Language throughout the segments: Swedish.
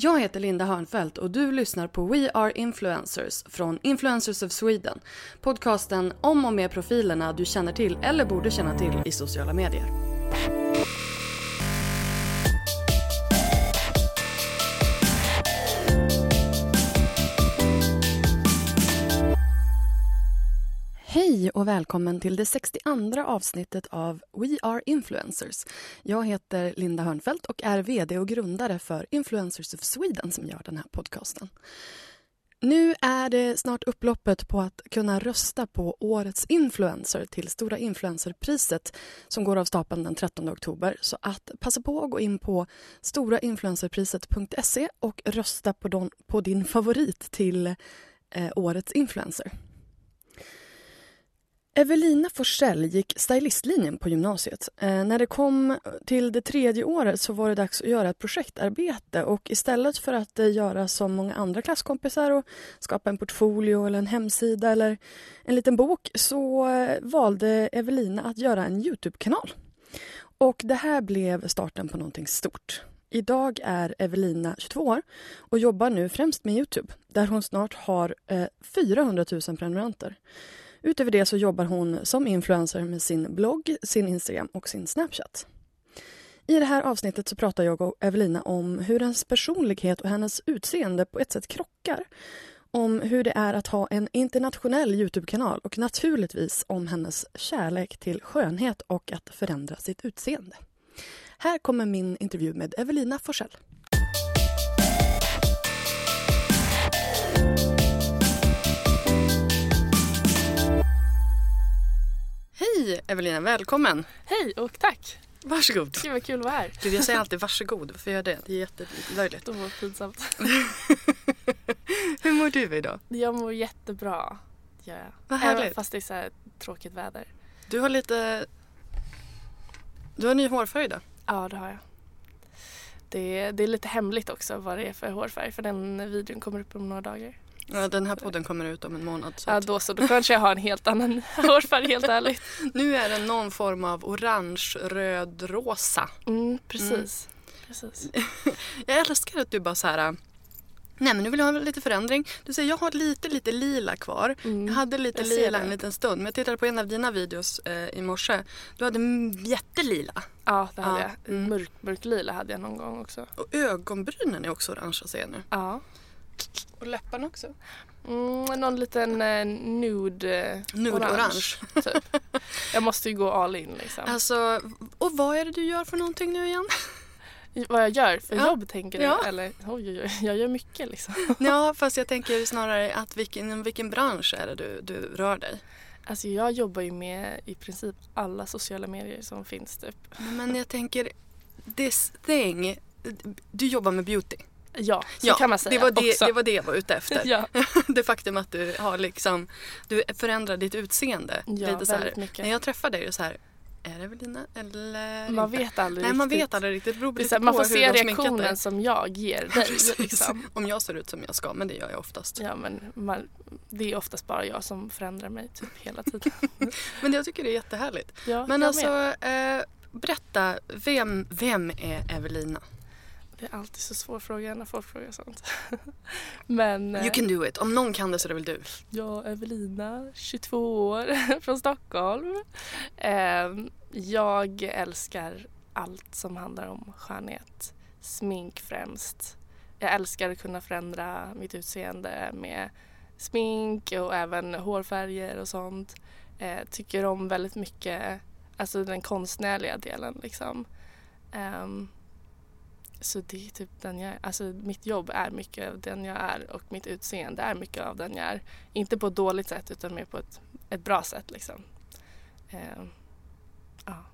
Jag heter Linda Hörnfeldt och du lyssnar på We Are Influencers från Influencers of Sweden. Podcasten om och med profilerna du känner till eller borde känna till i sociala medier. Hej och välkommen till det 62 avsnittet av We Are Influencers. Jag heter Linda Hörnfeldt och är VD och grundare för Influencers of Sweden som gör den här podcasten. Nu är det snart upploppet på att kunna rösta på årets influencer till Stora influencerpriset som går av stapeln den 13 oktober. Så att passa på att gå in på storainfluencerpriset.se och rösta på, don, på din favorit till eh, årets influencer. Evelina Forsell gick stylistlinjen på gymnasiet. Eh, när det kom till det tredje året så var det dags att göra ett projektarbete och istället för att eh, göra som många andra klasskompisar och skapa en portfolio eller en hemsida eller en liten bok så eh, valde Evelina att göra en Youtube-kanal. Och det här blev starten på någonting stort. Idag är Evelina 22 år och jobbar nu främst med Youtube där hon snart har eh, 400 000 prenumeranter. Utöver det så jobbar hon som influencer med sin blogg, sin Instagram och sin Snapchat. I det här avsnittet så pratar jag och Evelina om hur hennes personlighet och hennes utseende på ett sätt krockar. Om hur det är att ha en internationell Youtube-kanal och naturligtvis om hennes kärlek till skönhet och att förändra sitt utseende. Här kommer min intervju med Evelina Forsell. Hej Evelina, välkommen! Hej och tack! Varsågod. Gud vad kul att vara här. Gud, jag säger alltid varsågod, varför gör jag det? Det är jättelöjligt. Var pinsamt. Hur mår du idag? Jag mår jättebra. Ja. Vad Även härligt. fast det är så här tråkigt väder. Du har lite... Du har ny hårfärg idag. Ja, det har jag. Det det är lite hemligt också vad det är för hårfärg för den videon kommer upp om några dagar. Ja, den här podden kommer ut om en månad. Så Ja, då så. Då kanske jag har en helt annan hårfärg helt ärligt. Nu är det någon form av orange, röd, rosa. Mm, precis. precis. Jag älskar att du bara så här... Nej men nu vill jag ha lite förändring. Du säger jag har lite lite lila kvar. Jag hade lite Mm. jag lila det. en liten stund. Men jag tittade på en av dina videos eh, i morse. Du hade jättelila. Ja, det hade Ja, jag. mm. Mörk, mörklila hade jag någon gång också. Och ögonbrynen är också orangea ser jag nu. Ja. Och läpparna också. Mm, någon liten eh, nude, eh, Nude orange. typ. Jag måste ju gå all in liksom. Alltså, och vad är det du gör för någonting nu igen? Vad jag gör för Ja. jobb tänker du? Ja. Eller oj, oj, oj, jag gör mycket liksom. ja, fast jag tänker snarare att vilken, inom vilken bransch är det du, du rör dig? Alltså jag jobbar ju med i princip alla sociala medier som finns typ. Men jag tänker, this thing, du jobbar med beauty. Ja, så kan man säga det var det, också. det var det jag var ute efter. Ja. det faktum att du har liksom, du förändrar ditt utseende. Ja, lite så här. mycket. När jag träffar dig är så här, är det Evelina eller Man inte? vet aldrig Nej man riktigt. vet aldrig riktigt. Det beror Det här, man får se reaktionen som jag ger dig. Liksom. Om jag ser ut som jag ska, men det gör jag oftast. Ja men man, det är oftast bara jag som förändrar mig typ hela tiden. Men jag tycker det är jättehärligt. Ja, Men alltså, eh, berätta, vem, vem är Evelina? Det är alltid så svår fråga när folk frågar sånt. Men You eh, can do it. Om någon kan det så är det väl du. jag, Evelina, 22 år, från Stockholm. Eh, jag älskar allt som handlar om skönhet. Smink främst. Jag älskar att kunna förändra mitt utseende med smink och även hårfärger och sånt. Eh, tycker om väldigt mycket alltså den konstnärliga delen liksom. Ehm, så det är typ den jag är. Alltså mitt jobb är mycket av den jag är och mitt utseende är mycket av den jag är. Inte på ett dåligt sätt utan mer på ett, ett bra sätt liksom. Ehm, ja.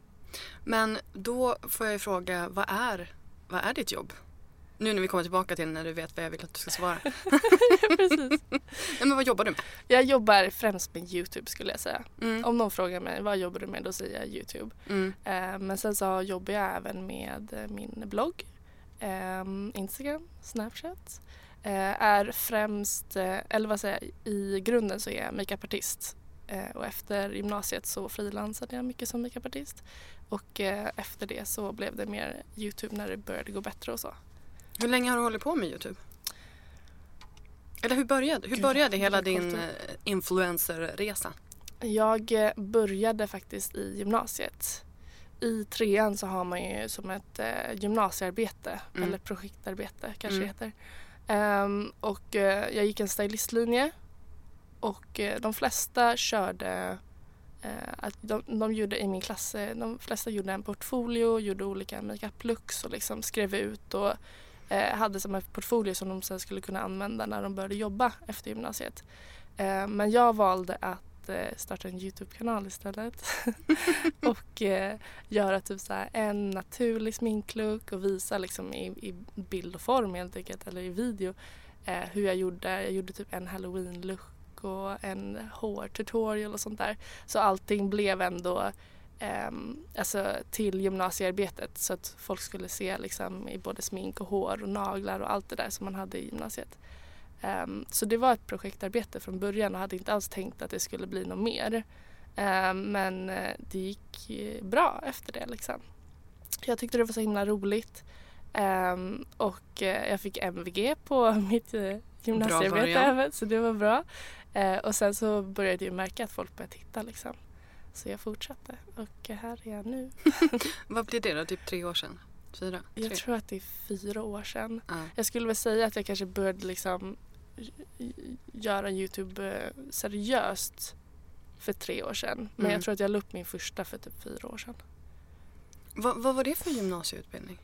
Men då får jag ju fråga, vad är, vad är ditt jobb? Nu när vi kommer tillbaka till när du vet vad jag vill att du ska svara. Precis. Nej, men vad jobbar du med? Jag jobbar främst med Youtube skulle jag säga. Mm. Om någon frågar mig vad jobbar du med då säger jag Youtube. Mm. Eh, men sen så jobbar jag även med eh, min blogg, eh, Instagram, Snapchat. Eh, är främst, eh, eller vad säger jag, i grunden så är jag makeupartist. Eh, och efter gymnasiet så frilansade jag mycket som makeupartist. Och efter det så blev det mer Youtube när det började gå bättre och så. Hur länge har du hållit på med Youtube? Eller hur började, hur började hela din influencerresa? Jag började faktiskt i gymnasiet. I trean så har man ju som ett eh, gymnasiearbete Mm. eller projektarbete kanske Mm. heter. Ehm, och eh, jag gick en stylistlinje och eh, de flesta körde eh, att de, de gjorde i min klass, de flesta gjorde en portfolio, gjorde olika makeup-looks och liksom skrev ut och hade som en portfolio som de sen skulle kunna använda när de började jobba efter gymnasiet. Eh, men jag valde att eh, starta en Youtube-kanal istället och eh, göra typ så en naturlig sminklook och visa liksom i, i bild och form helt enkelt eller i video eh, hur jag gjorde. Jag gjorde typ en halloween-look och en hårtutorial och sånt där. Så allting blev ändå ehm, alltså till gymnasiearbetet så att folk skulle se liksom i både smink och hår och naglar och allt det där som man hade i gymnasiet. Ehm, så det var ett projektarbete från början och hade inte alls tänkt att det skulle bli något mer. Ehm, men eh, det gick eh, bra efter det liksom. Jag tyckte det var så himla roligt. Ehm, och eh, jag fick MVG på mitt gymnasiearbete även så det var bra. Eh, och sen så började jag märka att folk började titta liksom. Så jag fortsatte och här är jag nu. Vad blir det då? Typ tre år sedan? Fyra? Jag tror att det är fyra år sedan. Ja. Jag skulle väl säga att jag kanske började liksom göra Youtube eh, seriöst för tre år sedan. Men Mm. jag tror att jag la upp min första för typ fyra år sedan. Vad, vad var det för gymnasieutbildning?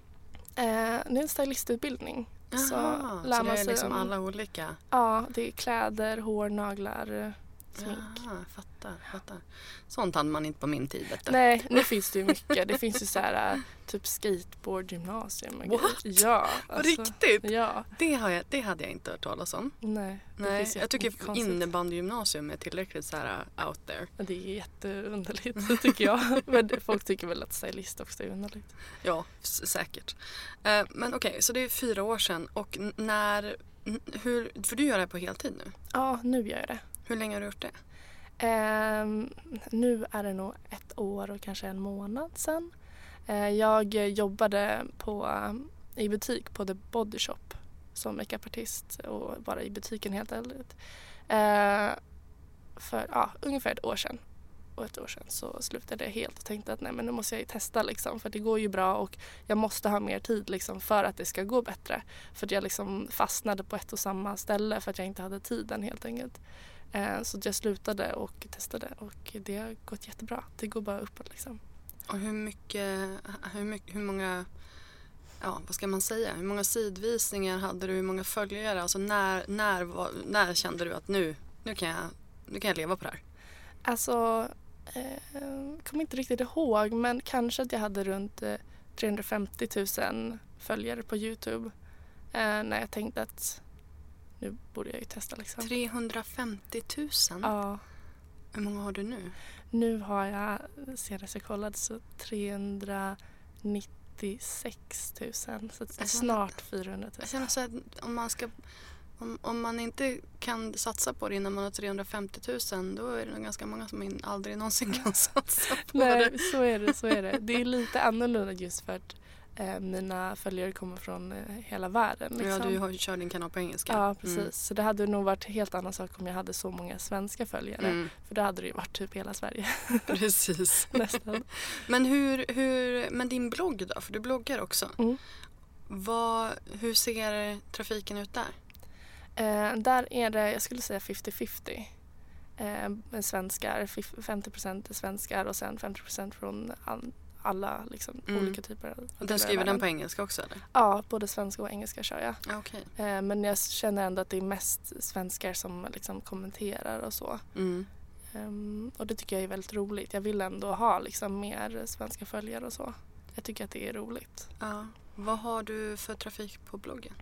Eh, det är en stylistutbildning. så Jaha, lär så det är liksom om- alla olika? Ja, det är kläder, hår, naglar, smink. Jaha, fattar, fattar. Sånt hade man inte på min tid. Vet du. Nej, nu finns det ju mycket. Det finns ju så här äh, typ skateboardgymnasium och. What? Ja. Alltså, riktigt? Ja. Det, har jag, det hade jag inte hört talas om. Nej, Nej, jag tycker innebandygymnasium är tillräckligt så här uh, out there. Det är jätteunderligt tycker jag. Men folk tycker väl att stylist också är underligt. Ja, säkert. Eh, men okej, så det är fyra år sedan och när, hur, för du gör det här på heltid nu. Ja, nu gör jag det. Hur länge har du gjort det? Eh, nu är det nog ett år och kanske en månad sedan. Eh, jag jobbade på, i butik på The Body Shop som makeupartist och bara i butiken helt enkelt. Eh, för ja, ungefär ett år sedan. Och ett år sedan så slutade jag helt och tänkte att nej men nu måste jag ju testa liksom för det går ju bra och jag måste ha mer tid liksom för att det ska gå bättre. För att jag liksom fastnade på ett och samma ställe för att jag inte hade tiden helt enkelt. Eh, Så jag slutade och testade och det har gått jättebra. Det går bara uppåt liksom. Och hur mycket, hur, mycket, hur många, ja vad ska man säga, hur många sidvisningar hade du, hur många följare? Alltså när, när, var, när kände du att nu, nu kan jag, nu kan jag leva på det här? Alltså, eh, kommer inte riktigt ihåg men kanske att jag hade runt eh, 350 000 följare på Youtube. Eh, när jag tänkte att nu borde jag ju testa liksom. 350 000? Ja, Hur många har du nu? nu har jag senast jag kollade så 396 000 så att Alltså, snart 400 000. Jag känner så här, om man ska Om, om man inte kan satsa på det innan man har 350 000 då är det nog ganska många som aldrig någonsin kan satsa på Nej, det. så är det. Så är det. det är lite annorlunda just för att eh, mina följare kommer från eh, hela världen. Liksom. Ja, du har ju kört din kanal på engelska. Ja, precis. Mm. Så det hade nog varit helt annan sak om jag hade så många svenska följare. Mm, För då hade det ju varit typ hela Sverige precis. nästan. Men, hur, hur, men din blogg då? För du bloggar också. Mm. Vad, hur ser trafiken ut där? Eh, där är det, jag skulle säga 50-50. Eh, svenskar, fif- 50% är svenskar och sen 50% från alla liksom, Mm. olika typer av du skriver den på engelska också eller? Ja, både svenska och engelska kör jag. Ja, okej. Eh, men jag känner ändå att det är mest svenskar som liksom kommenterar och så. Mm. Ehm, och det tycker jag är väldigt roligt. Jag vill ändå ha liksom mer svenska följare och så. Jag tycker att det är roligt. Ja. Vad har du för trafik på bloggen?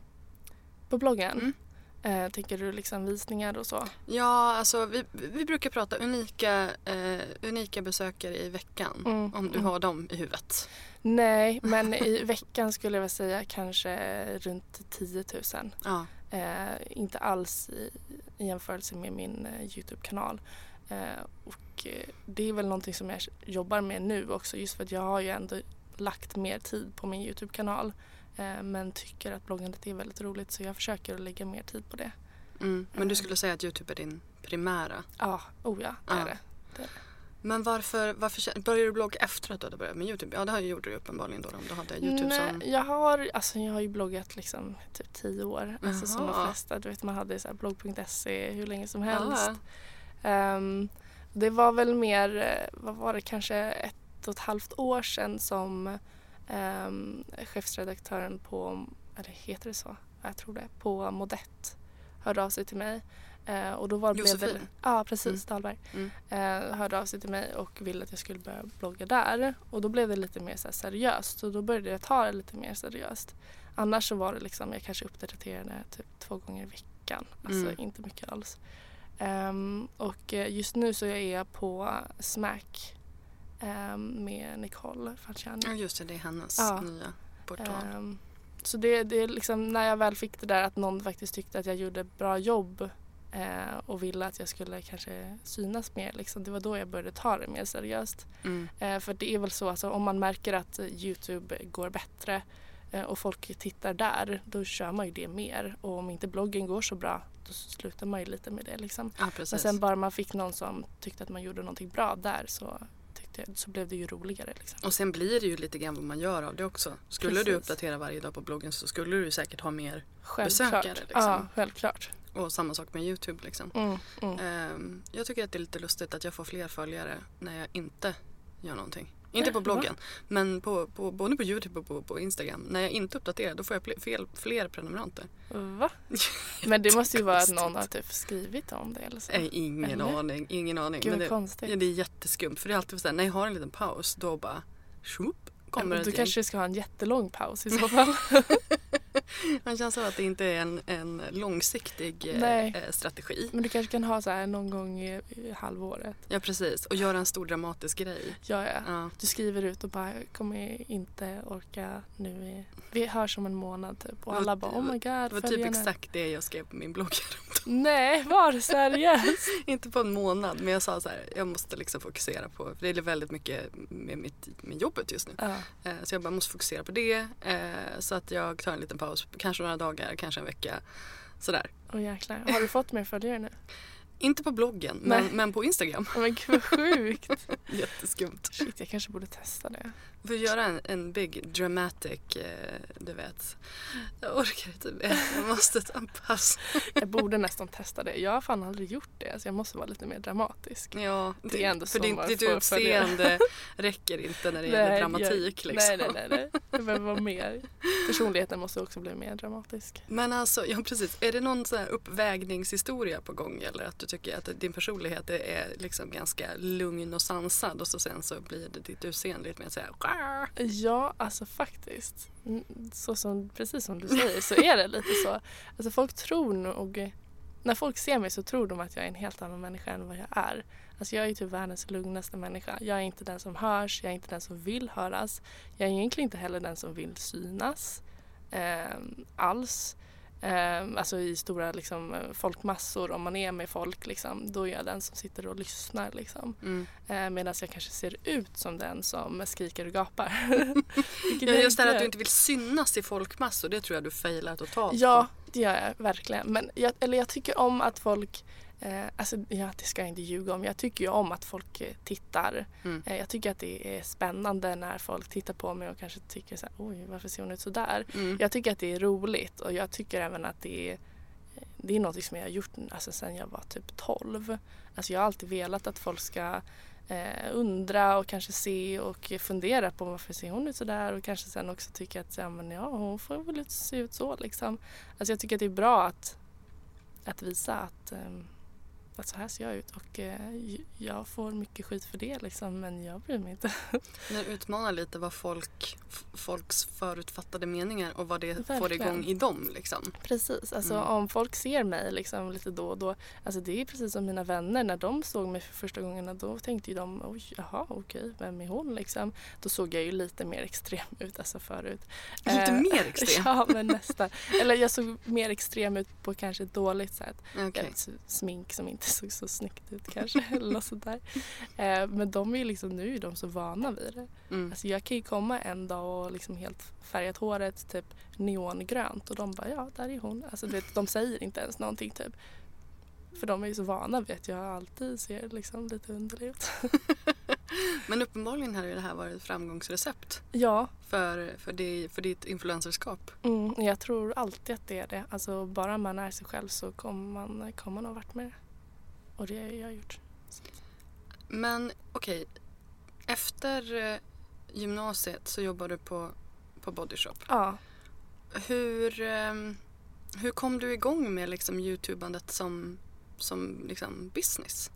På bloggen, Mm. Eh, tänker du liksom visningar och så? Ja, alltså vi, vi brukar prata unika, eh, unika besökare i veckan. Mm, Om du mm. har dem i huvudet. Nej, men i veckan skulle jag säga kanske runt 10 000. Ja. Eh, inte alls i, i jämförelse med min eh, Youtube-kanal. Eh, och eh, det är väl någonting som jag jobbar med nu också just för att jag har ju ändå lagt mer tid på min Youtube-kanal. Eh, men tycker att bloggandet är väldigt roligt så jag försöker att lägga mer tid på det. Mm. Men du skulle säga att Youtube är din primära. Ja, oh ja, det Ja. är det. Men varför, varför började du blogga efter att du hade börjat med Youtube? Ja, det gjort du uppenbarligen då om du hade Youtube som... Nej, jag, har, alltså, jag har ju bloggat liksom typ tio år. Alltså, som de flesta. Du vet, man hade så blogg.se hur länge som helst. Ehm, det var väl mer, eh, vad var det, kanske ett och ett halvt år sedan som um, chefsredaktören på, eller heter det så? Jag tror det, på Modett hörde av sig till mig. Eh, och då var, blev det, Josefin? Ja, precis, Dahlberg. Mm. Eh, hörde av sig till mig och ville att jag skulle börja blogga där. Och då blev det lite mer så seriöst och då började jag ta det lite mer seriöst. Annars så var det liksom, jag kanske uppdaterade typ två gånger i veckan. Alltså Mm. inte mycket alls. Ehm, och eh, just nu så är jag på Smack ehm, med Nicole Falciani. Ja, just det. Det är hennes Ja. nya portal. Ehm, så det, det är liksom när jag väl fick det där att någon faktiskt tyckte att jag gjorde bra jobb eh, och ville att jag skulle kanske synas mer. Liksom, det var då jag började ta det mer seriöst. Mm. Eh, för det är väl så, alltså, om man märker att Youtube går bättre eh, och folk tittar där, då kör man ju det mer. Och om inte bloggen går så bra, då slutar man ju lite med det. Liksom. Ja. Men sen bara man fick någon som tyckte att man gjorde någonting bra där så, tyckte jag, så blev det ju roligare. Liksom. Och sen blir det ju lite grann vad man gör av det också. Skulle du Precis. uppdatera varje dag på bloggen så skulle du säkert ha mer. Självklart. Besökare, liksom. Ja, självklart. Och samma sak med Youtube liksom. Mm, mm. Ehm, jag tycker att det är lite lustigt att jag får fler följare när jag inte gör någonting. Inte Ja, på bloggen, men på, på, både på Youtube och på, på Instagram. När jag inte uppdaterar då får jag fler, fel, fler prenumeranter. Va? Men det måste ju vara att någon har typ skrivit om det eller så. Nej, ingen Eller? aning, ingen aning. Gud men det, konstigt. ja, det är jätteskumt för det är alltid så här, när jag har en liten paus då bara Shoop, kommer du ett gäng. kanske ska ha en jättelång paus i så fall. Man känns som att det inte är en, en långsiktig eh, Nej. eh, strategi. Men du kanske kan ha så här någon gång i, i halvåret. Ja precis, och göra en stor dramatisk grej. Ja, ja. Ja. Du skriver ut och bara kommer inte orka nu. I, vi hörs om en månad typ. Och alla bara oh my god Det var typ henne." exakt det jag skrev på min blogg. Nej, var det seriöst? inte på en månad men jag sa så här, jag måste liksom fokusera på, för det är väldigt mycket med, mitt, med jobbet just nu. ja. Eh, Så jag bara måste fokusera på det. Så att jag tar en liten paus, kanske några dagar, kanske en vecka. Sådär. Åh jäklar. Har du fått mer följare nu? Inte på bloggen men, men på Instagram. Oh, men gud vad sjukt. Jätteskumt. Shit, jag kanske borde testa det. Att göra en, en big dramatic, eh, du vet. Jag orkar inte mer. Jag måste ta en paus. Jag borde nästan testa det. Jag har fan aldrig gjort det. Så jag måste vara lite mer dramatisk. Ja, Det är ändå för så ditt, får utseende räcker inte när det gäller dramatik. jag, liksom. nej, nej, nej, nej. Det behöver vara mer. Personligheten måste också bli mer dramatisk. Men alltså, ja precis. Är det någon sån här uppvägningshistoria på gång eller att du tycker att din personlighet är liksom ganska lugn och sansad och så sen så blir det ditt utseende lite mer Ja, alltså faktiskt. Mm, så som, precis som du säger så är det lite så. Alltså folk tror nog, när folk ser mig så tror de att jag är en helt annan människa än vad jag är. Alltså jag är typ världens lugnaste människa. Jag är inte den som hörs, jag är inte den som vill höras. Jag är egentligen inte heller den som vill synas. Eh, alls. Eh, alltså i stora liksom, eh, folkmassor, om man är med folk, liksom, då är jag den som sitter och lyssnar. Liksom. Mm. Eh, Medan jag kanske ser ut som den som skriker och gapar. Ja, just det här att du inte vill synas i folkmassor, det tror jag du failar totalt Ja, det gör jag verkligen. Men jag, eller jag tycker om att folk Eh, alltså, ja, det ska jag inte ljuga om. Jag tycker ju om att folk eh, tittar. Mm. Eh, jag tycker att det är spännande när folk tittar på mig och kanske tycker så här, oj varför ser hon ut sådär? Mm. Jag tycker att det är roligt och jag tycker även att det är det är något som jag har gjort alltså, sedan jag var typ 12. Alltså, jag har alltid velat att folk ska eh, undra och kanske se och fundera på varför ser hon ut sådär och kanske sen också tycka att ja, men, ja, hon får väl se ut så. Liksom. Alltså, jag tycker att det är bra att, att visa att, eh, att så här ser jag ut och eh, jag får mycket skit för det liksom, men jag bryr mig inte. Den utmanar lite vad folk, folks förutfattade meningar och vad det får Verkligen. igång i dem. Liksom. Precis, alltså Mm. om folk ser mig liksom lite då och då. Alltså det är precis som mina vänner när de såg mig för första gångerna då tänkte ju de oj jaha okej vem är hon liksom. Då såg jag ju lite mer extrem ut alltså förut. Lite Eh, mer extrem? ja men nästan. Eller jag såg mer extrem ut på kanske ett dåligt sätt. Ett smink som inte såg så snyggt ut kanske eller något sånt där. Eh, men de är ju liksom nu är de så vana vid det. Mm. Alltså jag kan ju komma en dag och liksom helt färgat håret typ neongrönt och de bara ja, där är hon. Alltså vet, de säger inte ens någonting typ. För de är ju så vana vid att jag alltid ser liksom lite underlig ut. Men uppenbarligen ju det här varit ett framgångsrecept ja, för, för, det, för ditt influencerskap. mm, jag tror alltid att det är det. Alltså bara man är sig själv så kommer man, kommer man ha varit med det. Och det har jag gjort. Men okej, efter eh, gymnasiet så jobbar du på, på Body Shop. Ja, Hur, ehm, hur kom du igång med liksom youtubandet som, som liksom business?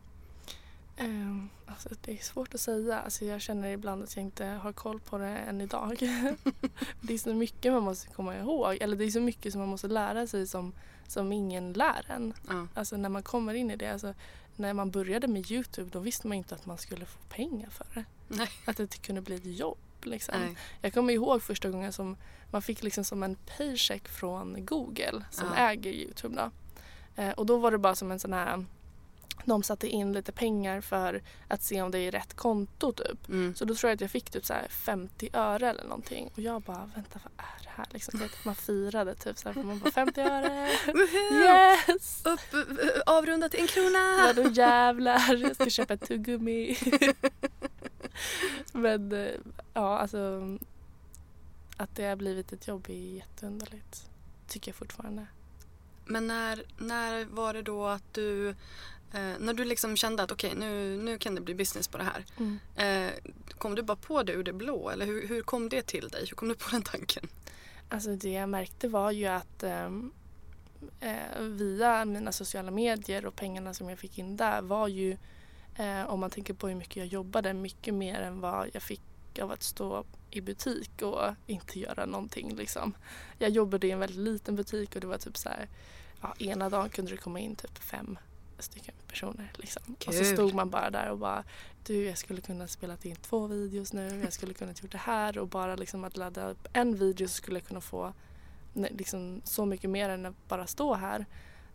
Ehm, alltså det är svårt att säga. Alltså jag känner ibland att jag inte har koll på det än idag. det är så mycket man måste komma ihåg. Eller det är så mycket som man måste lära sig som, som ingen lär en. Ja. Alltså när man kommer in i det. Alltså, när man började med Youtube då visste man inte att man skulle få pengar för det. Nej. Att det kunde bli ett jobb. Liksom. Jag kommer ihåg första gången som man fick liksom som en paycheck från Google som Ja. äger Youtube. Då. Eh, och då var det bara som en sån här de satte in lite pengar för att se om det är rätt konto typ. Mm. Så då tror jag att jag fick typ så här 50 öre eller någonting. Och jag bara, vänta vad är det här? Liksom, så att man firade typ så här, för man bara 50 öre. Yes! Upp, eh, avrunda till en krona! Vadå jävlar, jag ska köpa ett tuggummi. Men eh, ja, alltså att det har blivit ett jobb är jätteunderligt. Tycker jag fortfarande. Men när, när var det då att du, eh, när du liksom kände att okej nu, nu kan det bli business på det här. Mm. Eh, kom du bara på det ur det blå eller hur, hur kom det till dig? Hur kom du på den tanken? Alltså det jag märkte var ju att ehm, eh, via mina sociala medier och pengarna som jag fick in där var ju, eh, om man tänker på hur mycket jag jobbade, mycket mer än vad jag fick av att stå i butik och inte göra någonting. Liksom. Jag jobbade i en väldigt liten butik och det var typ så här, ja, ena dagen kunde det komma in typ fem stycken personer. Liksom. Och så stod man bara där och bara du jag skulle kunna spela in två videos nu, jag skulle kunna gjort det här och bara liksom att ladda upp en video så skulle jag kunna få liksom, så mycket mer än att bara stå här.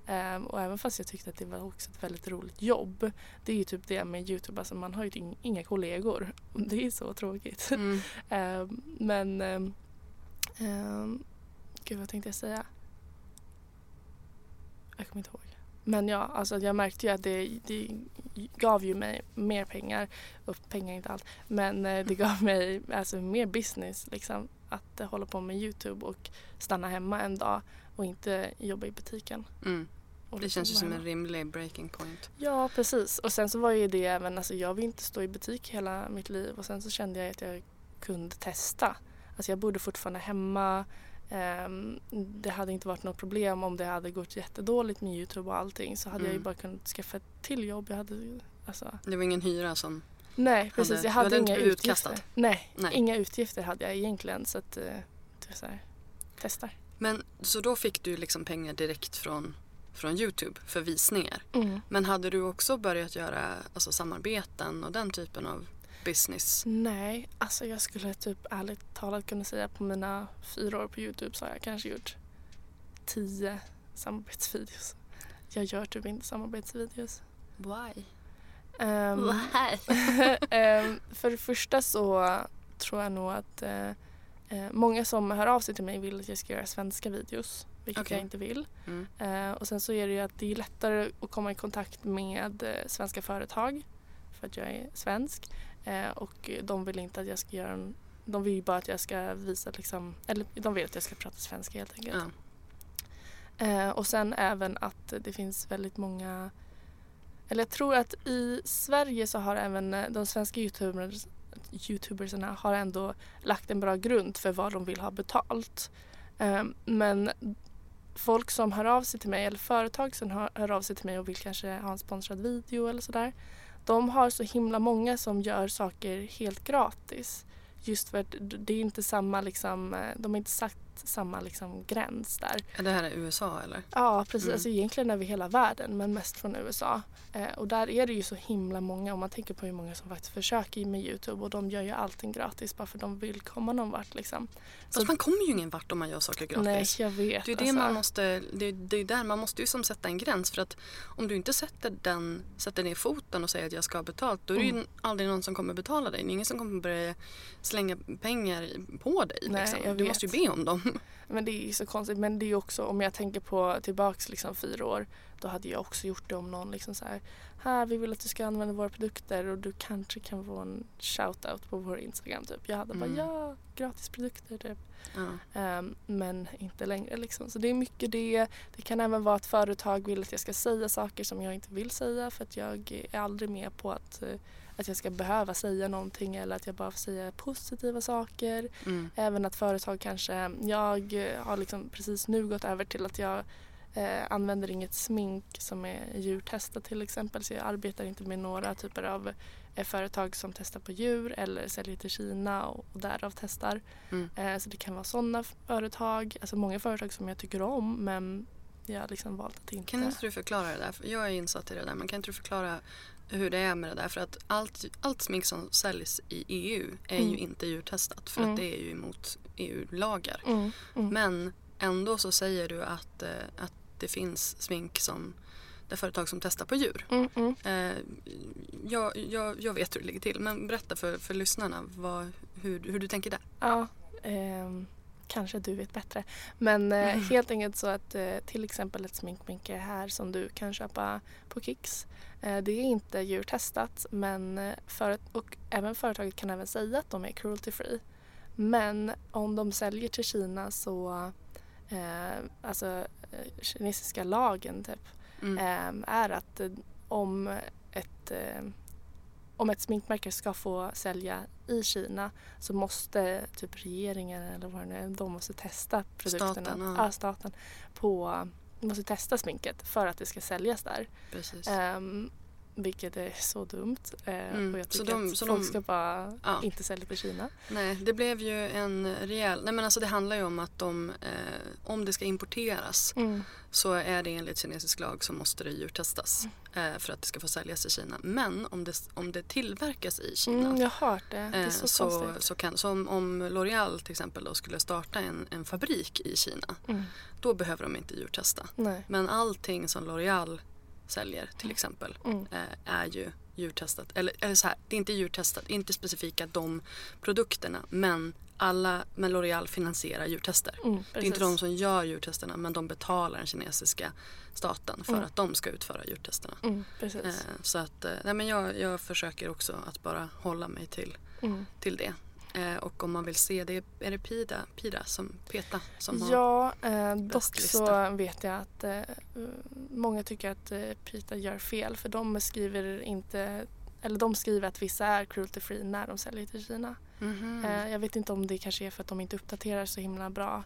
Ehm, och även fast jag tyckte att det var också ett väldigt roligt jobb. Det är ju typ det med Youtube, alltså man har ju ing- inga kollegor. Det är så tråkigt. Mm. Ehm, men, um, um, gud vad tänkte jag säga? Jag kommer inte ihåg. Men ja, alltså jag märkte ju att det, det gav ju mig mer pengar. Och pengar är inte allt. Men eh, det gav mig alltså, mer business liksom. Att eh, hålla på med Youtube och stanna hemma en dag och inte jobba i butiken. Mm. Och Det liksom känns ju som en rimlig breaking point. Ja, precis. Och sen så var ju det även, alltså jag vill inte stå i butik hela mitt liv och sen så kände jag att jag kunde testa. Alltså jag bodde fortfarande hemma. Ehm, det hade inte varit något problem om det hade gått jättedåligt med Youtube och allting så hade jag ju Mm. bara kunnat skaffa ett till jobb. Jag hade alltså, Det var ingen hyra som... nej, precis. Hade- jag hade, inte inga blivit utgifter. utkastad? Nej, Nej. inga utgifter hade jag egentligen så att eh, så här, testar. Men så då fick du liksom pengar direkt från, från Youtube för visningar. Mm. Men hade du också börjat göra alltså, samarbeten och den typen av business? Nej, alltså jag skulle typ ärligt talat kunna säga på mina fyra år på Youtube så har jag kanske gjort tio samarbetsvideos. Jag gör typ inte samarbetsvideos. Why? Ehm, ehm, för det första så tror jag nog att eh, många som hör av sig till mig vill att jag ska göra svenska videos. Vilket Okej. jag inte vill. Mm. Eh, och sen så är det ju att det är lättare att komma i kontakt med eh, svenska företag för att jag är svensk. Eh, och de vill inte att jag ska göra en, De vill ju bara att jag ska visa liksom, eller de vill att jag ska prata svenska helt enkelt. Ja. Eh, och sen även att det finns väldigt många eller jag tror att i Sverige så har även eh, de svenska youtubers, youtubersarna har ändå lagt en bra grund för vad de vill ha betalt. Eh, men folk som hör av sig till mig eller företag som hör av sig till mig och vill kanske ha en sponsrad video eller sådär. De har så himla många som gör saker helt gratis. Just för att det är inte samma liksom, eh, de har inte samma liksom gräns där. Ja, Det här är USA eller? Ja precis, Mm. alltså egentligen över hela världen men mest från USA. Eh, och där är det ju så himla många om man tänker på hur många som faktiskt försöker med Youtube och de gör ju allting gratis bara för de vill komma någon vart liksom. Fast man kommer ju ingen vart om man gör saker gratis. Nej jag vet. Det är, det, alltså. man måste, det, det är där man måste ju som sätta en gräns för att om du inte sätter, den, sätter ner foten och säger att jag ska ha betalt då är det ju Mm. aldrig någon som kommer betala dig. Det är ingen som kommer börja slänga pengar på dig. Nej, liksom. Du måste ju be om dem. Men det är så konstigt. Men det är också om jag tänker på tillbaks liksom fyra år. Då hade jag också gjort det om någon liksom så här. Här vi vill att du ska använda våra produkter och du kanske kan få en shoutout på vår Instagram typ. Jag hade Mm. bara ja, gratis produkter typ. Ja. Ehm, men inte längre liksom. Så det är mycket det. Det kan även vara att företag vill att jag ska säga saker som jag inte vill säga för att jag är aldrig med på att, eh, att jag ska behöva säga någonting eller att jag bara får säga positiva saker. Mm. Även att företag kanske, jag har liksom precis nu gått över till att jag eh, använder inget smink som är djurtestat till exempel så jag arbetar inte med några typer av eh, företag som testar på djur eller säljer till Kina och, och därav testar. Mm. Eh, så det kan vara sådana företag, alltså många företag som jag tycker om men jag har liksom valt att inte. Kan inte du förklara det där? Jag är insatt i det där men kan inte du förklara hur det är med det där? För att allt, allt smink som säljs i EU är Mm. ju inte djurtestat för Mm. att det är ju emot EU-lagar. Mm, mm. Men ändå så säger du att, eh, att det finns smink som det företag som testar på djur. Mm, mm. Eh, jag, jag, jag vet hur det ligger till men berätta för, för lyssnarna vad, hur, hur du tänker där. Ja, ehm, kanske du vet bättre. Men eh, Mm. helt enkelt så att eh, till exempel ett sminkmärke här som du kan köpa på Kicks. Eh, det är inte djurtestat men för, och även företaget kan även säga att de är cruelty free. Men om de säljer till Kina så eh, alltså kinesiska lagen typ Mm. eh, är att om ett, eh, om ett sminkmärke ska få sälja i Kina så måste typ regeringen eller vad det nu är, de måste testa produkterna. Staten, ja. ja, staten på, måste testa sminket för att det ska säljas där. Precis. Ehm, vilket är så dumt. Mm, Och jag så tycker de- att så folk de- ska bara Ja. inte sälja till Kina. Nej, det blev ju en rejäl... Nej men alltså det handlar ju om att de, eh, om det ska importeras Mm. så är det enligt kinesisk lag så måste det djurtestas eh, för att det ska få säljas i Kina. Men om det, om det tillverkas i Kina Mm, jag har hört det. Det är eh, så, så, så kan, så om, om L'Oreal till exempel då skulle starta en, en fabrik i Kina Mm. då behöver de inte djurtesta. Nej. Men allting som L'Oreal säljer till exempel Mm. eh, är ju djurtestat. Eller, eller så här, det är inte djurtestat, inte specifika de produkterna men alla, men L'Oreal finansierar djurtester. Mm, Det är inte de som gör djurtesterna men de betalar den kinesiska staten för Mm. att de ska utföra djurtesterna. Mm. Eh, så att, eh, nej men jag, jag försöker också att bara hålla mig till, Mm. till det. Eh, och om man vill se det, är det Pida, Pida som Peta som har Ja, eh, dock så vet jag att eh, många tycker att eh, Pita gör fel för de skriver inte eller de skriver att vissa är cruelty free när de säljer till Kina. Eh, jag vet inte om det kanske är för att de inte uppdaterar så himla bra.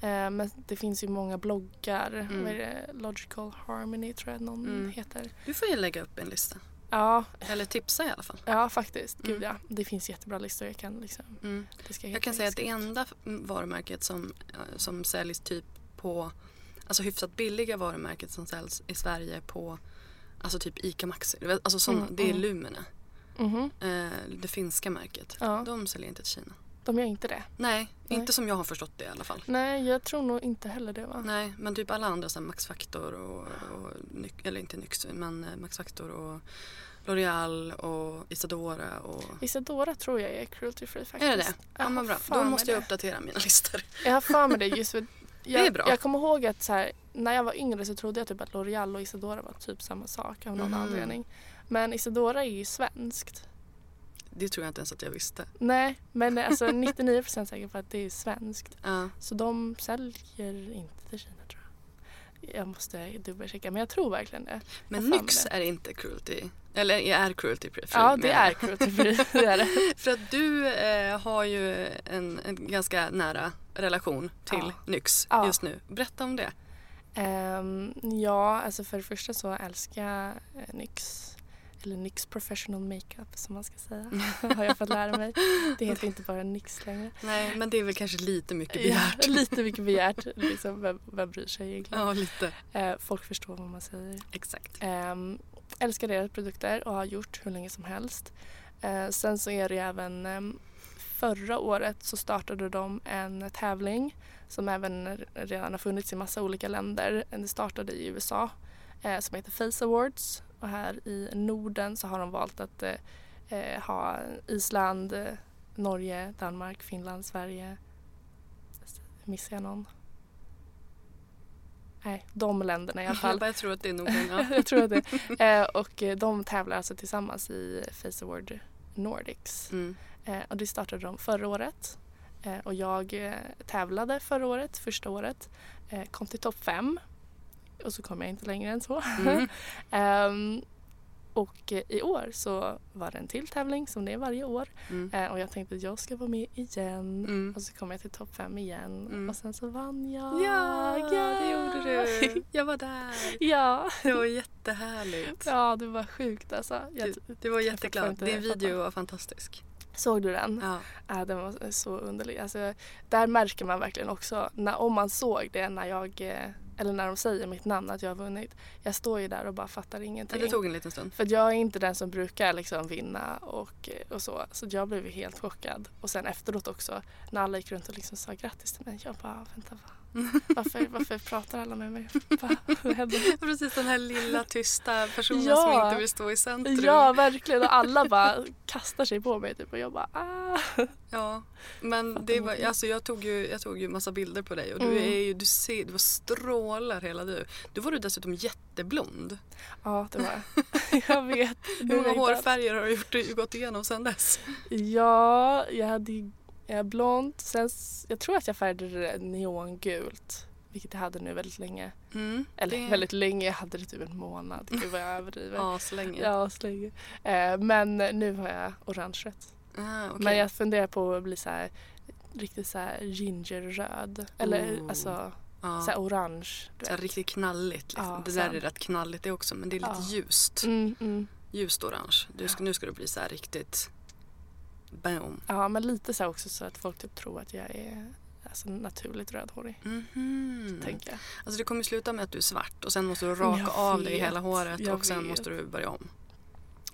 Eh, men det finns ju många bloggar. Mm. Vad är det? Logical Harmony tror jag någon Mm. heter. Du får ju lägga upp en lista. Ja, Eller tipsa i alla fall. ja faktiskt. Gud Mm. ja. Det finns jättebra listor jag kan liksom. Mm. Det ska Jag kan säga att det enda varumärket som, eh, som säljs typ på, alltså hyfsat billiga varumärket som säljs i Sverige på, alltså typ ICA Maxi, alltså såna, Mm, det är mm. Lumene, Mhm. eh, det finska märket. Ja. De säljer inte till Kina. De gör inte det. Nej, Nej. inte som jag har förstått det i alla fall. Nej, jag tror nog inte heller det va? Nej, men typ alla andra som Max Factor och, och eller inte Nyx, men eh, Max Factor och L'Oreal och Isadora och... Isadora tror jag är cruelty free faktiskt. Är det det? Ja, men bra. Då måste jag uppdatera mina listor. Jag har för mig det just för jag, Det är bra. jag kommer ihåg att så här, när jag var yngre så trodde jag typ att L'Oreal och Isadora var typ samma sak av någon Mhm. anledning. Men Isadora är ju svenskt. Det tror jag inte ens att jag visste. Nej, men alltså 99% säker på att det är svenskt. Ja. Så de säljer inte till Kina tror jag. Jag måste dubbelchecka men jag tror verkligen det. Men Nyx är inte cruelty. Eller är cruelty free. Ja, det är cruelty free. det är det. För att du eh, har ju en, en ganska nära relation till Ja. Nyx Ja. just nu. Berätta om det. Ehm, ja, alltså för det första så älskar jag eh, NYX. Eller NYX professional makeup som man ska säga. har jag fått lära mig. Det heter inte bara NYX längre. Nej, men det är väl kanske lite mycket Ja, begärt. lite mycket begärt. Liksom, vem, vem bryr sig egentligen? Ja, lite. Eh, folk förstår vad man säger. Exakt. Ehm, älskar deras produkter och har gjort hur länge som helst. Eh, sen så är det även ehm, förra året så startade de en tävling som även redan har funnits i massa olika länder. Det startade i USA eh, som heter Face Awards och här i Norden så har de valt att eh, eh, ha Island, eh, Norge, Danmark, Finland, Sverige. Missar jag någon? Nej, de länderna i alla fall. Jag tror att det är Norden. Ja. jag tror att det. Eh, och eh, de tävlar alltså tillsammans i Face Award Nordics. Mm. Eh, och det startade de förra året. Eh, och jag tävlade förra året, första året. Kom till topp fem. Och så kom jag inte längre än så. Mm. Ehm, och i år så var det en till tävling som det är varje år. Mm. Eh, och jag tänkte att jag ska vara med igen. Mm. Och så kom jag till topp fem igen. Mm. Och sen så vann jag. Ja, det gjorde du. Jag var där. ja. Det var jättehärligt. ja, det var sjukt alltså. Jag Du, du var jätteglad. Din video var fantastisk. Såg du den? Ja. Ja, den var så underlig. Alltså, där märker man verkligen också, när, om man såg det när jag, eh, eller när de säger mitt namn att jag har vunnit. Jag står ju där och bara fattar ingenting. Det tog en liten stund. För jag är inte den som brukar liksom vinna och, och så. Så jag blev helt chockad. Och sen efteråt också när alla gick runt och liksom sa grattis till mig. Jag bara, vänta va? Varför, varför pratar alla med mig? Precis den här lilla tysta personen Ja. som inte vill stå i centrum. Ja, verkligen. Och alla bara kastar sig på mig typ. Och jag bara, ah. Ja, men det var, alltså jag tog ju, jag tog ju massa bilder på dig och du Mm. är ju, du ser, du strålar hela du. Du var du dessutom jätteblond. Ja, det var jag. Jag vet. Hur många hårfärger har du gjort, gått igenom sedan dess? Ja, jag hade ju eh, blont. Sen, jag tror att jag färgade det neongult. Vilket jag hade nu väldigt länge. Mm, Eller det- väldigt länge, jag hade det typ en månad. Gud vad jag överdriver. Ja, så länge. Ja, så länge. Eh, men nu har jag orangerött. Ah, okej. Men jag funderar på att bli så här riktigt så här gingerröd. Eller Oh. alltså ja. så här orange. Så här riktigt knalligt. Liksom. Ja, det där sant. är rätt knalligt det också men det är lite Ja. ljust. Mm, mm. Ljust orange. Du ska, nu ska du bli så här riktigt boom. Ja, men lite så också så att folk typ tror att jag är alltså, naturligt rödhårig. Mhm. Tänker jag. Alltså det kommer sluta med att du är svart och sen måste du raka Jag av dig hela håret jag och sen vet. måste du börja om.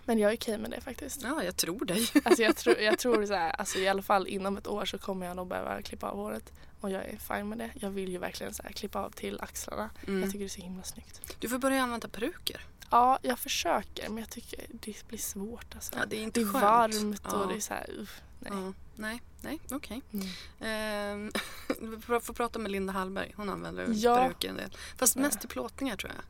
Men jag är okej med det faktiskt. Ja, jag tror dig. Alltså jag, tror, jag tror så här, alltså i alla fall inom ett år så kommer jag nog behöva klippa av håret. Och jag är fine med det. Jag vill ju verkligen så här, klippa av till axlarna. Mm. Jag tycker det är så himla snyggt. Du får börja använda peruker. Ja, jag försöker men jag tycker det blir svårt alltså. Ja, det är inte det är skönt. varmt Ja. och det är så här, uff, nej. Ja, nej, nej, okej. Mm. Ehm, vi får prata med Linda Hallberg. Hon använder Ja. peruker en del. Fast Ja. mest till plåtningar tror jag.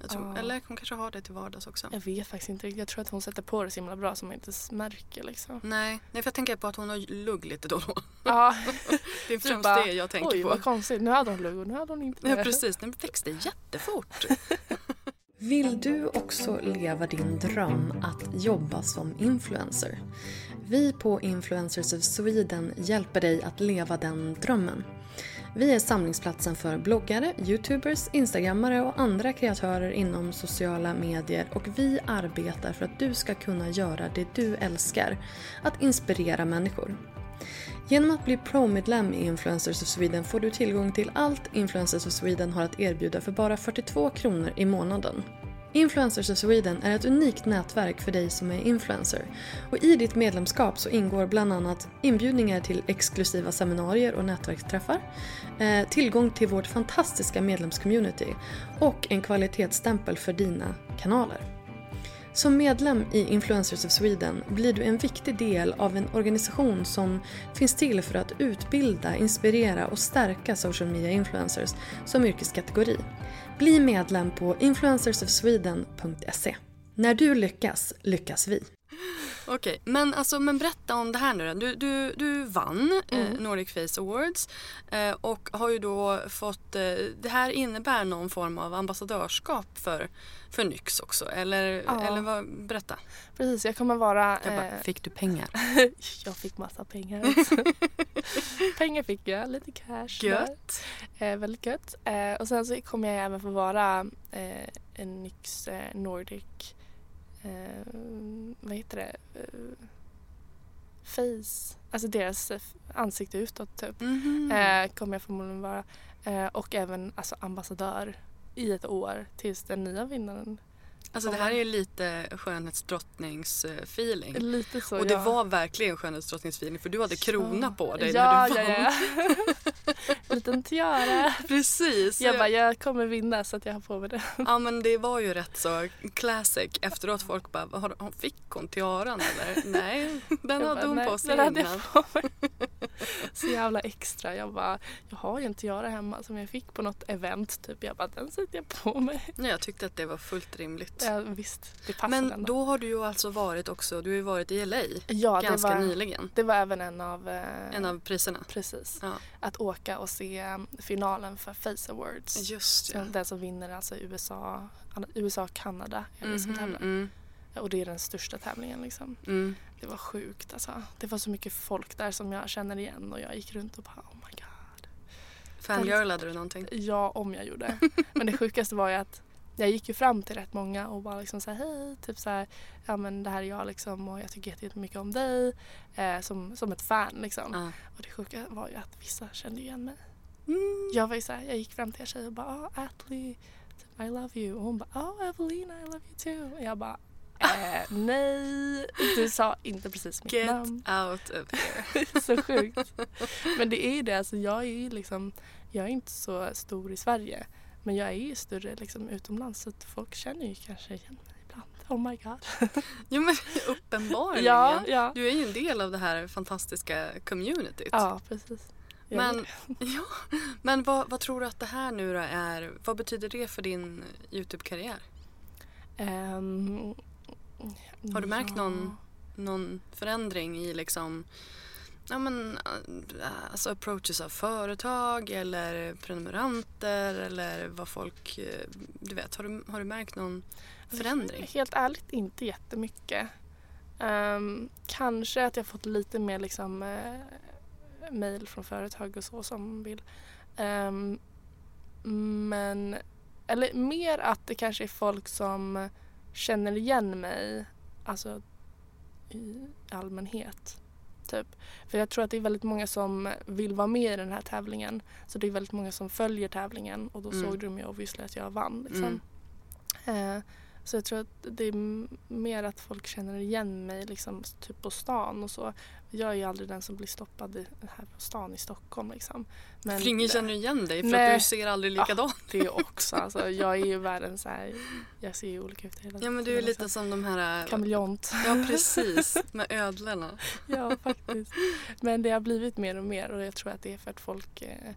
jag tror, Ja. Eller hon kanske har det till vardags också. Jag vet faktiskt inte riktigt. Jag tror att hon sätter på det så himla bra som man inte märker liksom. Nej, nej, för jag tänker på att hon har lugg lite då och då. Ja, Det är Du främst bara, det jag tänker oj på. vad konstigt. Nu hade hon lugg och nu hade hon inte Ja, det. precis. Den växte jättefort. Vill du också leva din dröm att jobba som influencer? Vi på Influencers of Sweden hjälper dig att leva den drömmen. Vi är samlingsplatsen för bloggare, youtubers, instagrammare och andra kreatörer inom sociala medier och vi arbetar för att du ska kunna göra det du älskar, att inspirera människor. Genom att bli Pro-medlem i Influencers of Sweden får du tillgång till allt Influencers of Sweden har att erbjuda för bara 42 kronor i månaden. Influencers of Sweden är ett unikt nätverk för dig som är influencer. Och I ditt medlemskap så ingår bland annat inbjudningar till exklusiva seminarier och nätverksträffar, eh, tillgång till vårt fantastiska medlemscommunity och en kvalitetsstämpel för dina kanaler. Som medlem i Influencers of Sweden blir du en viktig del av en organisation som finns till för att utbilda, inspirera och stärka social media influencers som yrkeskategori. Bli medlem på influencersofsweden.se. När du lyckas, lyckas vi. Okej, men, alltså, men berätta om det här nu då. Du, du, du vann eh, Mm. Nordic Face Awards eh, och har ju då fått, eh, det här innebär någon form av ambassadörskap för, för Nyx också, eller, Ja. eller vad, berätta. Precis, jag kommer vara... Jag bara, eh, fick du pengar? jag fick massa pengar också. pengar fick jag, lite cash. Gött. Eh, väldigt gött. Eh, och sen så kommer jag även få vara eh, en Nyx eh, Nordic, eh, vad heter det, eh, face, alltså deras eh, ansikte utåt typ. Mhm. Eh, kommer jag förmodligen vara. Eh, och även alltså, ambassadör i ett år tills den nya vinnaren. Alltså det här är ju lite skönhetsdrottnings-feeling. Lite så Och det ja. var verkligen skönhetsdrottningsfeeling för du hade krona på dig ja, när du vann. Ja, ja. En liten tiara. Precis. Jag bara, jag kommer vinna så att jag har på mig det. Ja men det var ju rätt så classic. Efteråt folk bara, "Har- har- fick hon tiaran eller? Nej, den Jag hade bara, hon "Nej, på sig den hade innan. jag på mig. Så jävla extra. Jag bara, jag har ju en tiara hemma som jag fick på något event typ. Jag bara, den sätter jag på mig. Nej, jag tyckte att det var fullt rimligt. Ja, visst, det passar men ändå. då har du ju alltså varit också, du har ju varit i LA ja, det ganska var, nyligen. Det var även en av, eh, En av priserna. precis, Ja. att åka och se eh, finalen för Face Awards. Just ja. Den som vinner alltså USA, USA och Kanada är det som tävlar. mm, Och det är den största tävlingen liksom. mm. Det var sjukt alltså. Det var så mycket folk där som jag känner igen och jag gick runt och bara oh my god. Fangirlade du någonting? Ja, om jag gjorde. Men det sjukaste var ju att jag gick ju fram till rätt många och bara liksom så här, hej, typ så här, ja men det här är jag liksom och jag tycker jätte- jättemycket om dig eh, som, som ett fan liksom. Ja. Och det sjuka var ju att vissa kände igen mig. Mm. Jag var ju så här, jag gick fram till en tjej och bara, oh, Atlee, typ, I love you. Och hon bara, oh Evelina, I love you too. Och jag bara, eh, nej, du sa inte precis mitt Get namn. out of here. så sjukt. Men det är ju det, alltså jag är ju liksom, jag är inte så stor i Sverige. Men jag är ju större liksom utomlands så folk känner ju kanske igen mig ibland. Oh my god. Jo men uppenbarligen. Ja, ja. Du är ju en del av det här fantastiska communityt. Ja, precis. Jag Men, ja, men vad, vad tror du att det här nu då är? Vad betyder det för din Youtube-karriär? Ehm, Har du märkt ja. någon, någon förändring i liksom ja, men, äh, alltså approaches av företag eller prenumeranter eller vad folk, eh, du vet, har du, har du märkt någon förändring? Helt ärligt inte jättemycket. Um, kanske att jag fått lite mer liksom uh, mail från företag och så som vill. Ehm, men, eller mer att det kanske är folk som känner igen mig, alltså i allmänhet. Typ. För jag tror att det är väldigt många som vill vara med i den här tävlingen. Så det är väldigt många som följer tävlingen och då Mm. såg de ju obviously att jag vann. Liksom. Mm. Eh, så jag tror att det är mer att folk känner igen mig liksom, typ på stan och så. Jag är ju aldrig den som blir stoppad i, här på stan i Stockholm. Liksom. Men För ingen känner igen dig för Nej. att du ser aldrig likadan det också. Alltså, jag är ju världens så här, jag ser ju olika ut hela Ja men du är tiden, lite så som de här... Kameleont. Ja precis, med ödlorna. ja, faktiskt. Men det har blivit mer och mer och jag tror att det är för att folk eh,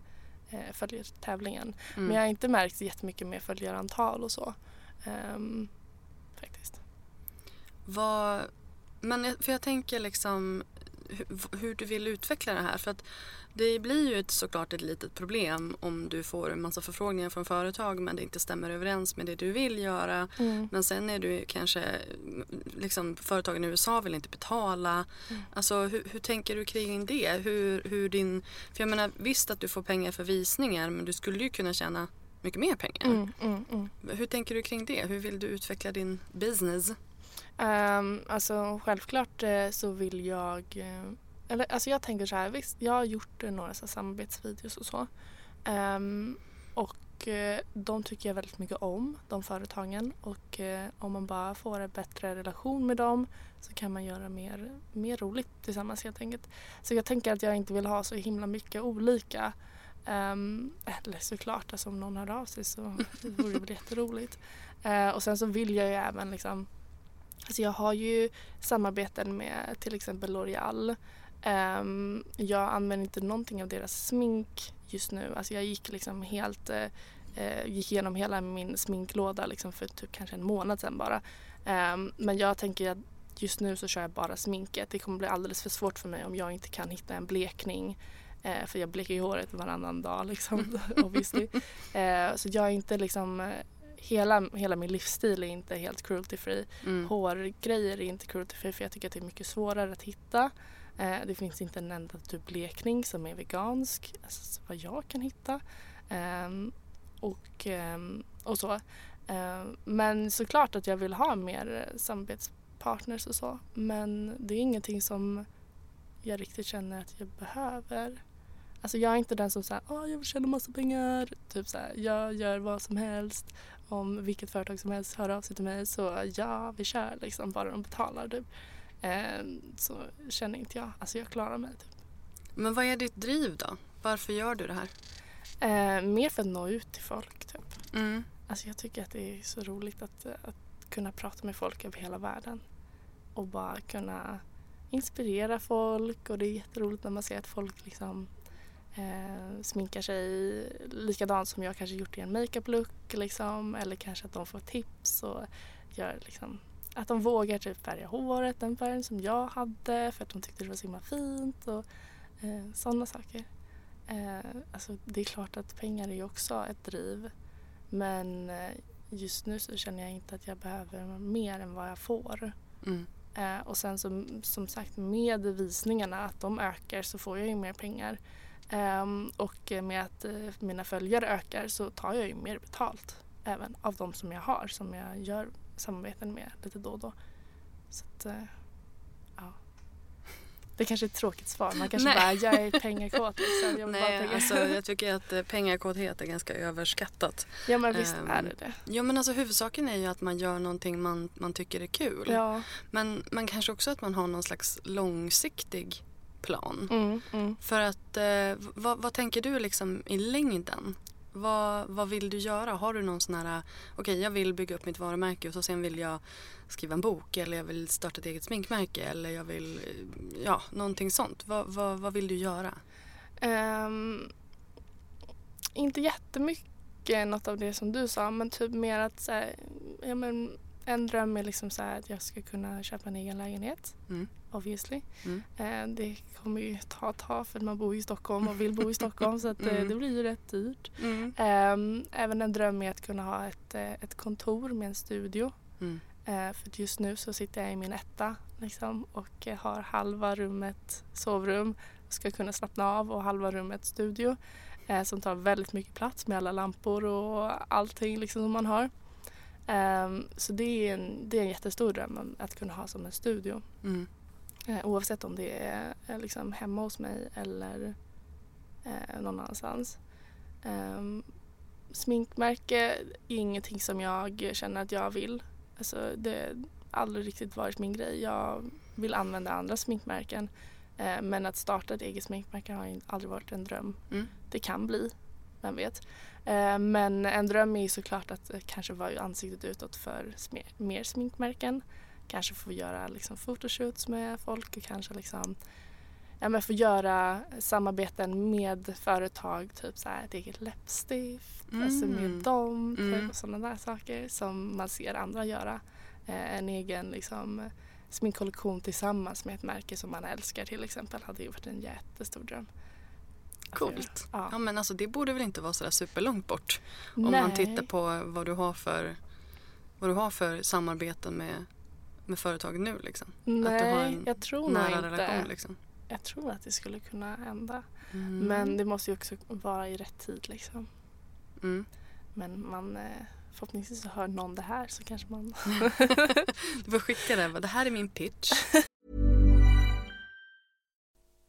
eh, följer tävlingen. Mm. Men jag har inte märkt jättemycket mer följarantal och så. Faktiskt. Vad, men för jag tänker liksom hur, hur du vill utveckla det här. För att det blir ju ett, såklart ett litet problem om du får en massa förfrågningar från företag men det inte stämmer överens med det du vill göra. Mm. Men sen är du kanske, liksom företagen i USA vill inte betala. Mm. Alltså hur, hur tänker du kring det? Hur, hur din, för jag menar visst att du får pengar för visningar men du skulle ju kunna tjäna mycket mer pengar. Mm, mm, mm. Hur tänker du kring det? Hur vill du utveckla din business? Um, alltså självklart eh, så vill jag, eh, eller alltså jag tänker så här, visst jag har gjort några så här, samarbetsvideos och så. Um, och eh, de tycker jag väldigt mycket om, de företagen. Och om man bara får en bättre relation med dem så kan man göra mer, mer roligt tillsammans helt enkelt. Så jag tänker att jag inte vill ha så himla mycket olika. Um, eller såklart, alltså om någon hör av sig så vore det väl jätteroligt. Uh, och sen så vill jag ju även liksom Alltså jag har ju samarbeten med till exempel L'Oreal. Um, jag använder inte någonting av deras smink just nu. Alltså jag gick liksom helt uh, gick igenom hela min sminklåda liksom för typ kanske en månad sedan bara. Um, men jag tänker att just nu så kör jag bara sminket. Det kommer bli alldeles för svårt för mig om jag inte kan hitta en blekning. Uh, för jag bleker ju håret varannan dag liksom obviously. Uh, så jag är inte liksom hela, hela min livsstil är inte helt cruelty free. Mm. Hårgrejer är inte cruelty free för jag tycker att det är mycket svårare att hitta. Eh, det finns inte en enda typ blekning som är vegansk, alltså vad jag kan hitta. Eh, och, eh, och så. Ehm, men såklart att jag vill ha mer samarbetspartners och så. Men det är ingenting som jag riktigt känner att jag behöver. Alltså jag är inte den som säger att jag vill tjäna massa pengar. Typ så här, jag gör vad som helst om vilket företag som helst hör av sig till mig så ja, vi kör liksom bara de betalar typ. Eh, så känner inte jag. Alltså jag klarar mig typ. Men vad är ditt driv då? Varför gör du det här? Eh, mer för att nå ut till folk typ. Mm. Alltså jag tycker att det är så roligt att, att kunna prata med folk över hela världen. Och bara kunna inspirera folk och det är jätteroligt när man ser att folk liksom eh, sminkar sig likadant som jag kanske gjort i en makeup-look liksom. Eller kanske att de får tips och gör liksom att de vågar typ färga håret den färgen som jag hade för att de tyckte det var så himla fint och eh, sådana saker. Eh, alltså det är klart att pengar är ju också ett driv men eh, just nu så känner jag inte att jag behöver mer än vad jag får. Mm. Eh, och sen som, som sagt med visningarna, att de ökar så får jag ju mer pengar. Um, och med att uh, mina följare ökar så tar jag ju mer betalt även av de som jag har som jag gör samarbeten med lite då och då. Så att, uh, ja. Det kanske är ett tråkigt svar. Man kanske bara, jag är pengakåt. Liksom. Jag, Nej, pengar. Alltså, jag tycker att eh, pengakåthet är ganska överskattat. Ja men visst um, är det det. Ja men alltså huvudsaken är ju att man gör någonting man, man tycker är kul. Ja. Men, men kanske också att man har någon slags långsiktig plan. Mm, mm. För att, eh, vad, vad, tänker du liksom i längden? Vad, vad vill du göra? Har du någon sån här, okej okay, jag vill bygga upp mitt varumärke och så sen vill jag skriva en bok eller jag vill starta ett eget sminkmärke eller jag vill, ja någonting sånt. Vad, vad, vad vill du göra? Um, inte jättemycket något av det som du sa men typ mer att så här, ja, men en dröm är liksom så att jag ska kunna köpa en egen lägenhet. Mm. Obviously. Mm. Eh, det kommer ju ta ett tag för man bor i Stockholm och vill bo i Stockholm så att, eh, mm. det blir ju rätt dyrt. Eh, även en dröm är att kunna ha ett, eh, ett kontor med en studio. Mm. Eh, för just nu så sitter jag i min etta liksom, och har halva rummet sovrum ska kunna slappna av och halva rummet studio som tar väldigt mycket plats med alla lampor och allting liksom som man har. Um, så det är, en, det är en jättestor dröm att kunna ha som en studio. Mm. Uh, oavsett om det är uh, liksom hemma hos mig eller uh, någon annanstans. Um, sminkmärke är ingenting som jag känner att jag vill. Alltså, det har aldrig riktigt varit min grej. Jag vill använda andra sminkmärken. men att starta ett eget sminkmärke har aldrig varit en dröm. Mm. Det kan bli, vem vet. Eh, men en dröm är såklart att kanske vara ansiktet utåt för mer sminkmärken. Kanske få göra liksom photoshoots med folk och kanske liksom ja, men få göra samarbeten med företag, typ så här, ett eget läppstift, mm. alltså med dem typ, mm. och sådana där saker som man ser andra göra. Eh, en egen liksom, sminkkollektion tillsammans med ett märke som man älskar till exempel hade ju varit en jättestor dröm. Coolt. Ja. ja. men alltså det borde väl inte vara sådär superlångt bort. Nej. Om man tittar på vad du har för, vad du har för samarbeten med, med företag nu liksom. Nej, att du har en jag tror nära inte. relation liksom. Jag tror att det skulle kunna hända. Mm. Men det måste ju också vara i rätt tid liksom. Mm. Men man eh, förhoppningsvis så hör någon det här så kanske man... du får skicka det. Det här är min pitch.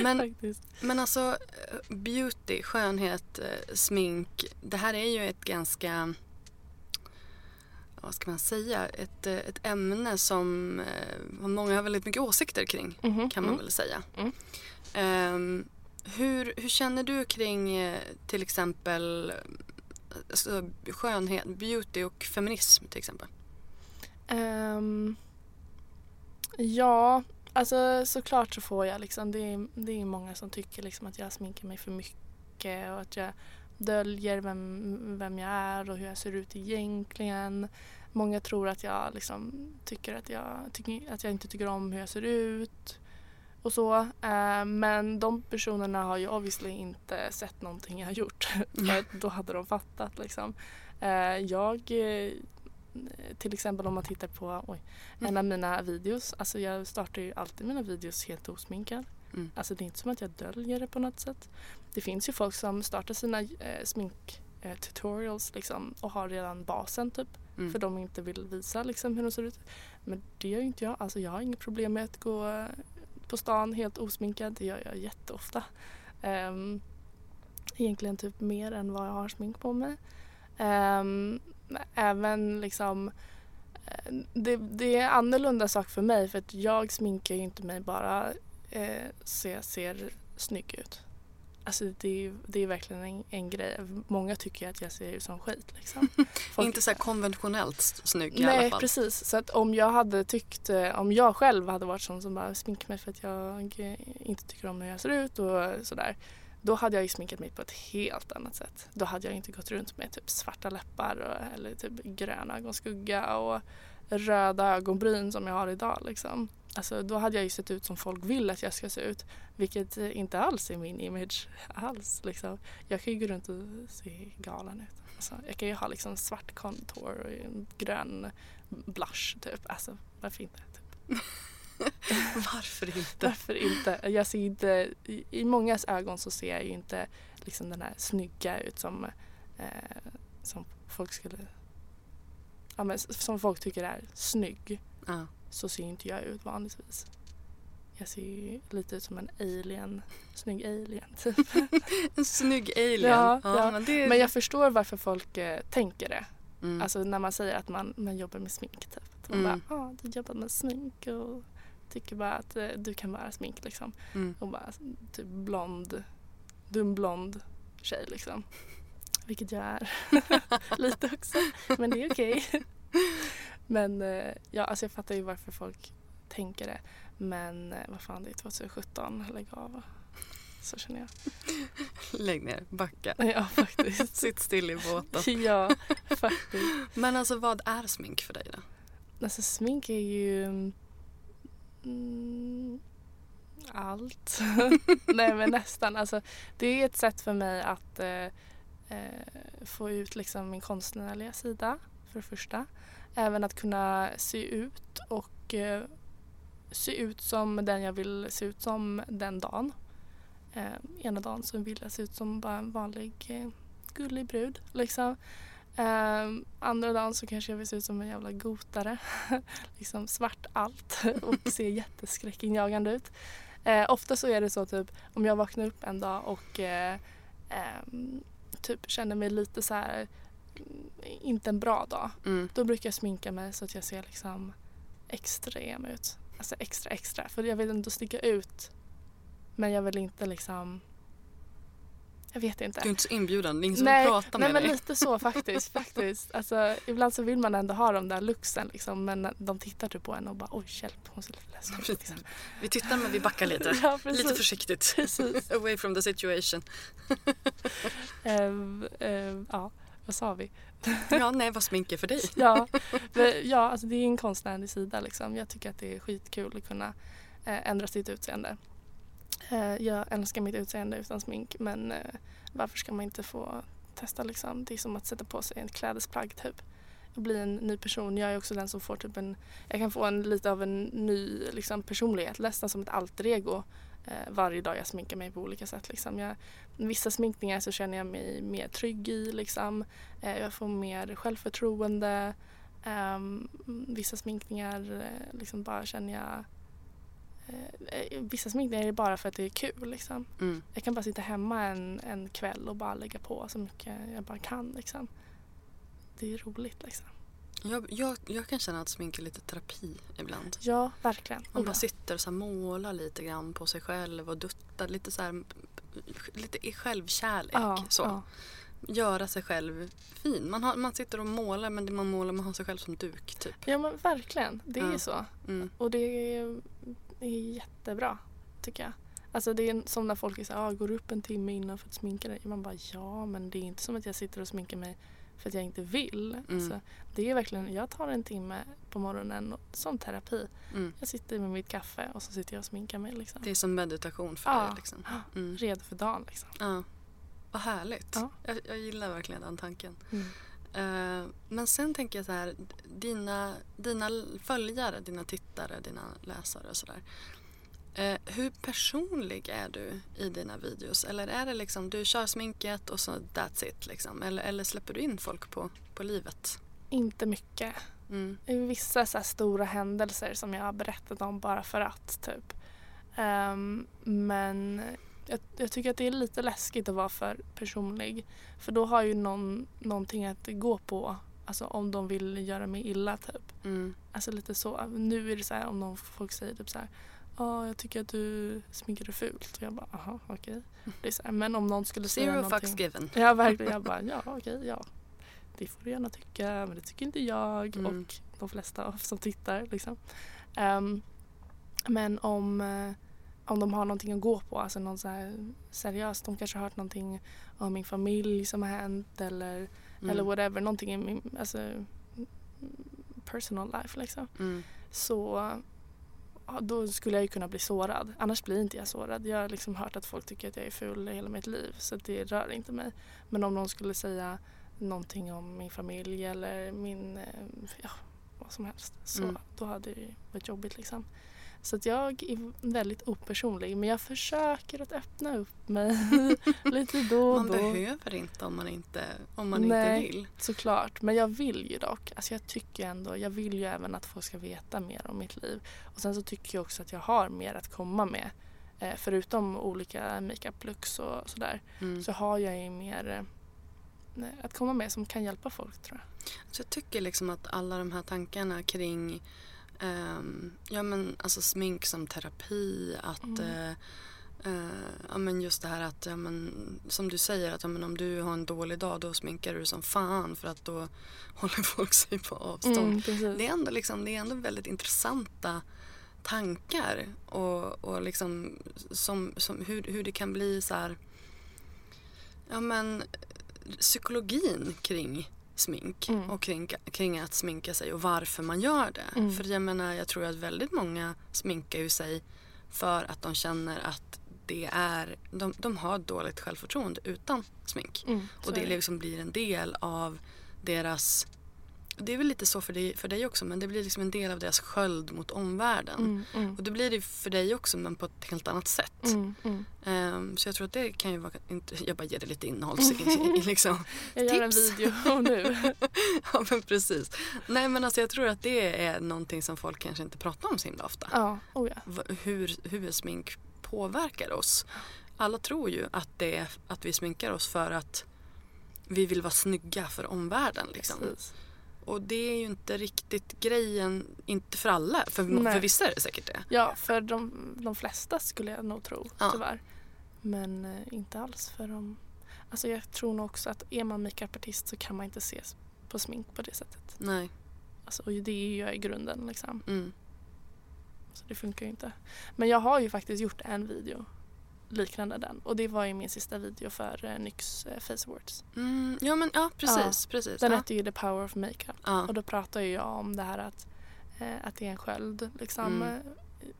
Men, men alltså beauty, skönhet, eh, smink. Det här är ju ett ganska, vad ska man säga, ett, eh, ett ämne som eh, många har väldigt mycket åsikter kring Mhm, kan man mm. väl säga. Mm. Ehm, hur, hur känner du kring eh, till exempel alltså, skönhet, beauty och feminism till exempel? Ehm, ja, alltså såklart så får jag liksom, det är, det är många som tycker liksom att jag sminkar mig för mycket och att jag döljer vem, vem jag är och hur jag ser ut egentligen. Många tror att jag liksom tycker att jag, tycker, att jag inte tycker om hur jag ser ut och så. Eh, men de personerna har ju obviously inte sett någonting jag har gjort. För då hade de fattat liksom. Eh, jag eh, till exempel om man tittar på oj, en av mina videos. Alltså jag startar ju alltid mina videos helt osminkad. Mm. Alltså det är inte som att jag döljer det på något sätt. Det finns ju folk som startar sina eh, smink eh, liksom och har redan basen typ. Mm. För de inte vill visa liksom hur de ser ut. Men det gör ju inte jag. Alltså jag har inget problem med att gå eh, på stan helt osminkad. Det gör jag jätteofta. Um, egentligen typ mer än vad jag har smink på mig. Ehm, även liksom eh, det, det är annorlunda sak för mig för att jag sminkar ju inte mig bara eh, så jag ser snygg ut. Alltså det är, det är verkligen en, en grej. Många tycker att jag ser ut som skit liksom. Folk- Inte så här konventionellt snygg i Nej alla fall. precis. Så att om jag hade tyckt, eh, om jag själv hade varit sån som bara sminkar mig för att jag eh, inte tycker om hur jag ser ut och sådär. Då hade jag ju sminkat mig på ett helt annat sätt. Då hade jag inte gått runt med typ svarta läppar och, eller typ grön ögonskugga och röda ögonbryn som jag har idag liksom. Alltså då hade jag ju sett ut som folk vill att jag ska se ut. Vilket inte alls är min image alls. Liksom. Jag kan ju gå runt och se galen ut. Alltså, jag kan ju ha liksom svart kontor och grön blush typ. Alltså varför inte? Typ. Varför inte? Varför inte? Jag ser inte, i, i mångas ögon så ser jag ju inte liksom den här snygga ut som, eh, som folk skulle ja, men, som folk tycker är snygg. Ja. Så ser inte jag ut vanligtvis. Jag ser ju lite ut som en alien, snygg alien typ. en snygg alien. Ja, ja. Men, det... men, jag förstår varför folk eh, tänker det. Mm. Alltså när man säger att man, man jobbar med smink typ. Att man Mm. bara, ah, du jobbar med smink och tycker bara att eh, du kan vara smink liksom. Mm. Och bara typ blond, dum blond tjej liksom. Vilket jag är. Lite också. Men det är okej. Men eh, ja, alltså jag fattar ju varför folk tänker det. Men eh, vad fan, det är 2017. Lägg av. Så känner jag. Lägg ner, backa. Ja, faktiskt. Sitt still i båten. ja, faktiskt. Men alltså vad är smink för dig då? Alltså smink är ju mm, allt. Nej men nästan. Alltså, det är ett sätt för mig att eh, eh, få ut liksom min konstnärliga sida för det första. Även att kunna se ut och eh, se ut som den jag vill se ut som den dagen. Eh, ena dagen så vill jag se ut som bara en vanlig eh, gullig brud liksom. Eh, andra dagen så kanske jag vill se ut som en jävla gotare. liksom svart allt och se jätteskräckinjagande ut. Eh, ofta så är det så typ om jag vaknar upp en dag och eh, ehm, typ känner mig lite så här mm, inte en bra dag. Mm. Då brukar jag sminka mig så att jag ser liksom extrem ut. Alltså extra extra. För jag vill inte sticka ut. Men jag vill inte liksom jag vet inte. Du är inte så inbjudande, det är ingen som nej, vill prata nej med men dig. lite så faktiskt. faktiskt. Alltså, ibland så vill man ändå ha de där luxen liksom, men de tittar typ på en och bara oj hjälp hon ser lite ledsen ut. Liksom. Vi tittar men vi backar lite. Ja, lite försiktigt. Away from the situation. Ehm, ehm, ja, vad sa vi? Ja, nej vad smink är för dig. Ja, men, ja alltså det är en konstnärlig sida liksom. Jag tycker att det är skitkul att kunna eh, ändra sitt utseende. Eh, jag älskar mitt utseende utan smink men eh, varför ska man inte få testa liksom? Det är som att sätta på sig ett klädesplagg typ. Och bli en ny person. Jag är också den som får typ en, jag kan få en lite av en ny liksom, personlighet, nästan som ett alter ego eh, varje dag jag sminkar mig på olika sätt. Liksom. Jag, vissa sminkningar så känner jag mig mer trygg i. Liksom. Eh, jag får mer självförtroende. Ehm, vissa sminkningar eh, liksom bara känner jag Vissa sminkningar är bara för att det är kul. Liksom. Mm. Jag kan bara sitta hemma en, en kväll och bara lägga på så mycket jag bara kan. Liksom. Det är roligt. Liksom. Jag, jag, jag kan känna att smink är lite terapi ibland. Ja, verkligen. Man bara ja. sitter och så målar lite grann på sig själv och duttar lite så här, lite i självkärlek. Ja, så. ja. Göra sig själv fin. Man, har, man sitter och målar men det man målar man har sig själv som duk typ. ja, men verkligen. Det är Ja. så. Mm. Och det är, det är jättebra, tycker jag. Alltså det är som när folk är så här, ah, går upp en timme innan för att sminka dig? Man bara, ja men det är inte som att jag sitter och sminkar mig för att jag inte vill. Mm. Alltså, det är verkligen, jag tar en timme på morgonen som terapi. Mm. Jag sitter med mitt kaffe och så sitter jag och sminkar mig. Liksom. Det är som meditation för Ja. dig. Liksom. Mm. Redo för dagen liksom. Ja. Vad härligt. Ja. Jag, jag gillar verkligen den tanken. Mm. Eh, men sen tänker jag så här, dina, dina följare, dina tittare, dina läsare och sådär. Eh, hur personlig är du i dina videos? Eller är det liksom du kör sminket och så that's it liksom? Eller, eller släpper du in folk på, på livet? Inte mycket. Mm. Vissa så stora händelser som jag har berättat om bara för att typ. Ehm, men jag, jag tycker att det är lite läskigt att vara för personlig. För då har ju någon någonting att gå på. Alltså om de vill göra mig illa typ. Mm. Alltså lite så. Nu är det så här om någon, folk säger typ så här. Ja, jag tycker att du sminkar dig fult. Och jag bara, aha, okej. Det är så här, men om någon skulle säga Zero någonting. fucks given. Ja, verkligen. Jag bara, ja okej, ja. Det får du gärna tycka, men det tycker inte jag Mm. och de flesta av- som tittar. Liksom. Ehm, men om, eh, om de har någonting att gå på, alltså någon så här seriöst, de kanske har hört någonting om min familj som har hänt eller, Mm. eller whatever, någonting i min alltså, personal life liksom. Mm. Så ja, då skulle jag ju kunna bli sårad. Annars blir inte jag sårad. Jag har liksom hört att folk tycker att jag är ful hela mitt liv så det rör inte mig. Men om någon skulle säga någonting om min familj eller min, eh, ja vad som helst. Så Mm. då hade det varit jobbigt liksom. Så att jag är väldigt opersonlig men jag försöker att öppna upp mig lite då och Man då. behöver inte om man inte, om man Nej. inte vill. Såklart, men jag vill ju dock. Alltså jag tycker ändå, jag vill ju även att folk ska veta mer om mitt liv. Och sen så tycker jag också att jag har mer att komma med. Eh, förutom olika makeup-looks och sådär Mm. så har jag ju mer eh, att komma med som kan hjälpa folk tror jag. Så jag tycker liksom att alla de här tankarna kring ehm, ja, men alltså smink som terapi, att Mm. eh, ja, men just det här att ja, men, som du säger att ja, men om du har en dålig dag då sminkar du som fan för att då håller folk sig på avstånd. Mm. Det är ändå, liksom, det är ändå väldigt intressanta tankar och, och liksom som, som hur, hur det kan bli så här ja men psykologin kring smink Mm. och kring, kring att sminka sig och varför man gör det. Mm. För jag menar jag tror att väldigt många sminkar ju sig för att de känner att det är, de, de har dåligt självförtroende utan smink. Mm, Och det är liksom blir en del av deras det är väl lite så för dig, för dig också men det blir liksom en del av deras sköld mot omvärlden. Mm, mm, Och det blir det för dig också men på ett helt annat sätt. mm. Ehm, så jag tror att det kan ju vara, jag bara ger det lite innehåll. liksom. Jag gör en Tips. video nu. ja men precis. Nej men alltså jag tror att det är någonting som folk kanske inte pratar om så himla ofta. ja, oh ja. Hur, hur smink påverkar oss. Alla tror ju att, det är, att vi sminkar oss för att vi vill vara snygga för omvärlden. Liksom. Precis. Och det är ju inte riktigt grejen, inte för alla. För, Nej. för vissa är det säkert det. Ja, för de, de flesta skulle jag nog tro, Ja. tyvärr. Men eh, inte alls för dem. Alltså jag tror nog också att är man makeupartist så kan man inte ses på smink på det sättet. Nej. Alltså, och det är ju i grunden liksom. Mm. Så det funkar ju inte. Men jag har ju faktiskt gjort en video liknande den. Och det var ju min sista video för eh, NYX eh, Face Awards. Mm, ja men ja precis. precis. Den ja. hette ju The Power of Makeup. ja. Och då pratar ju jag om det här att, eh, att det är en sköld. Liksom, Mm. eh,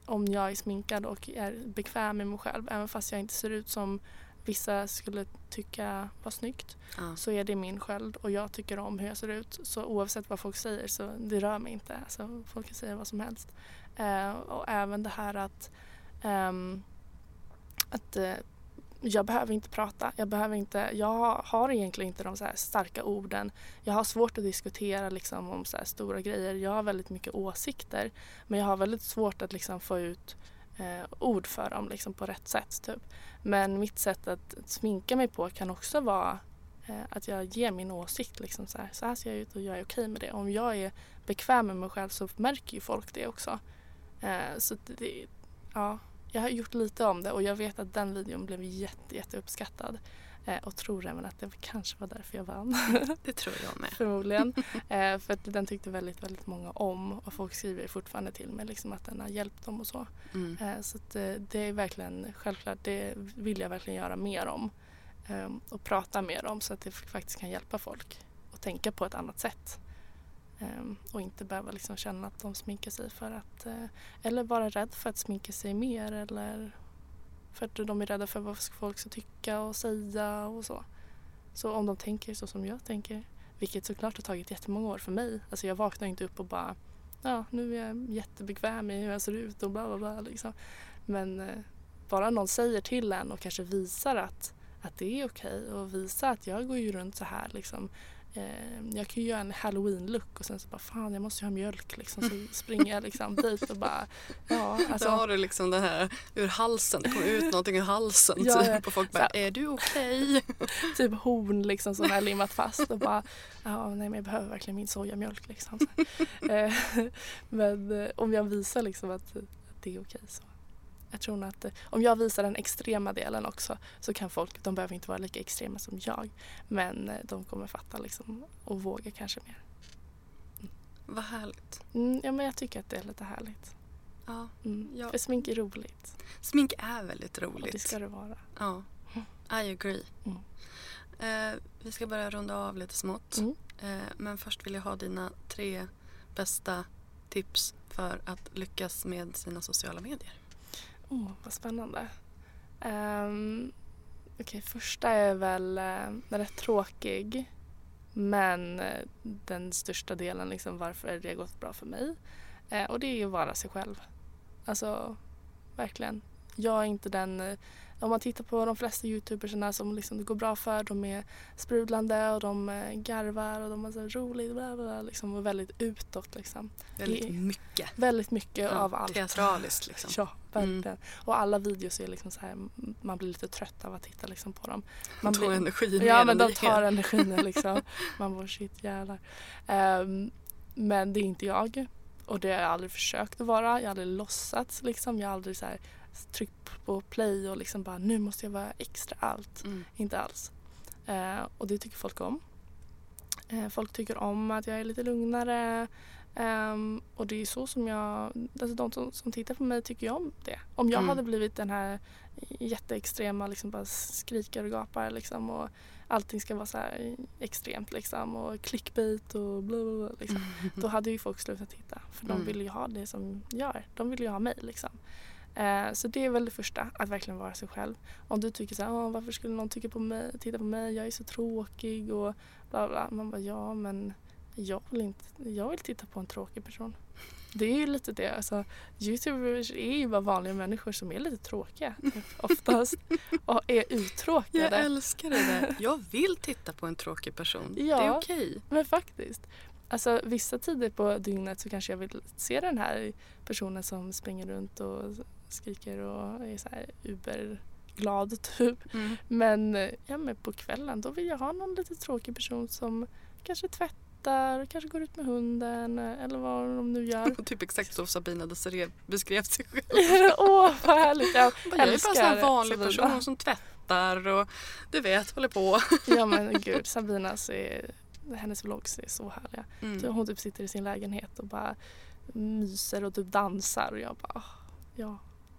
om jag är sminkad och är bekväm med mig själv. Även fast jag inte ser ut som vissa skulle tycka var snyggt. ja. Så är det min sköld och jag tycker om hur jag ser ut. Så oavsett vad folk säger så det rör mig inte. Alltså, folk kan säga vad som helst. Eh, och även det här att, ehm, att eh, jag behöver inte prata. Jag, behöver inte, jag har egentligen inte de så här starka orden. Jag har svårt att diskutera liksom, om så här stora grejer. Jag har väldigt mycket åsikter men jag har väldigt svårt att liksom, få ut eh, ord för dem liksom, på rätt sätt. Typ. Men mitt sätt att sminka mig på kan också vara eh, att jag ger min åsikt. Liksom, så, här, så här ser jag ut och jag är okej med det. Om jag är bekväm med mig själv så märker ju folk det också. Eh, så det, ja, jag har gjort lite om det och jag vet att den videon blev jätte, jätte uppskattad. Eh, och tror även att det kanske var därför jag vann. Det tror jag med. Förmodligen. eh, för att den tyckte väldigt, väldigt många om och folk skriver fortfarande till mig liksom, att den har hjälpt dem och så. Mm. Eh, så att, eh, det är verkligen självklart, det vill jag verkligen göra mer om. Eh, och prata mer om så att det faktiskt kan hjälpa folk att tänka på ett annat sätt. Eh, och inte behöva liksom känna att de sminkar sig för att, eh, eller vara rädd för att sminka sig mer eller för att de är rädda för vad folk ska tycka och säga och så. Så om de tänker så som jag tänker, vilket såklart har tagit jättemånga år för mig. Alltså jag vaknar inte upp och bara ja, nu är jag jättebekväm i hur jag ser ut och bla bla bla. Liksom. Men eh, bara någon säger till en och kanske visar att, att det är okej och visar att jag går ju runt så här liksom. Eh, jag kan ju göra en halloween-look och sen så bara fan jag måste ju ha mjölk liksom. Så springer jag liksom dit och bara ja Så alltså. har du liksom det här ur halsen, det kommer ut någonting ur halsen Ja, typ och folk bara, här- är du okej? typ horn liksom som är limmat fast och bara ja nej men jag behöver verkligen min sojamjölk liksom. Eh, men eh, om jag visar liksom att, att det är okej så. Jag tror nog att eh, om jag visar den extrema delen också så kan folk, de behöver inte vara lika extrema som jag men eh, de kommer fatta liksom och våga kanske mer. Vad härligt. Mm, ja men jag tycker att det är lite härligt. Ja. Mm. Ja. För smink är roligt Smink är väldigt och det roligt. ska det vara. Ja, I agree. Mm. Eh, vi ska börja runda av lite smått. Mm. Eh, men först vill jag ha dina tre bästa tips för att lyckas med sina sociala medier? Oh, vad spännande. Um, Okej, okay, första är väl eh, uh, rätt tråkig. Men uh, den största delen liksom varför det har gått bra för mig. Uh, och det är ju att vara sig själv. Alltså, verkligen. Jag är inte den om man tittar på de flesta youtubersarna som liksom det går bra för, de är sprudlande och de eh, garvar och de har så roligt bla bla, liksom, och väldigt utåt. Liksom. Väldigt mycket. Väldigt mycket ja, av allt. Teatraliskt liksom. Ja, verkligen. Mm. Och alla videos är liksom så här, man blir lite trött av att titta liksom på dem. Man de tar blir, energin Ja, men de tar energin liksom. man bara shit jävlar. Um, men det är inte jag. Och det har jag aldrig försökt att vara. Jag har aldrig låtsats liksom. Jag har aldrig så här tryckt på play och liksom bara nu måste jag vara extra allt. Mm. Inte alls. Eh, och det tycker folk om. Eh, folk tycker om att jag är lite lugnare. Um, och det är så som jag, alltså de som, som tittar på mig tycker jag om det. Om jag mm. hade blivit den här jätteextrema, liksom bara skriker och gapar liksom och allting ska vara så här extremt liksom och clickbait och bla bla, bla liksom. Mm. Då hade ju folk slutat titta för de mm. vill ju ha det som gör. De vill ju ha mig liksom. Eh, så det är väl det första, att verkligen vara sig själv. Om du tycker så här, varför skulle någon tycka på mig, titta på mig, jag är så tråkig och bla bla. Man bara, ja men jag vill, inte, jag vill titta på en tråkig person. Det är ju lite det. Alltså, Youtubers är ju bara vanliga människor som är lite tråkiga oftast och är uttråkade. Jag älskar det där. Jag vill titta på en tråkig person. Ja, det är okej. Okay. Men faktiskt. Alltså vissa tider på dygnet så kanske jag vill se den här personen som springer runt och skriker och är så här uberglad typ. Mm. Men, ja, men på kvällen då vill jag ha någon lite tråkig person som kanske tvättar, kanske går ut med hunden eller vad de nu gör. typ exakt så Sabina Desirée beskrev sig själv. Åh vad härligt, jag, jag är bara en vanlig person som tvättar och du vet håller på. ja men gud Sabinas är hennes vlogs är så härliga. Mm. Hon typ sitter i sin lägenhet och bara myser och typ dansar och jag bara ja.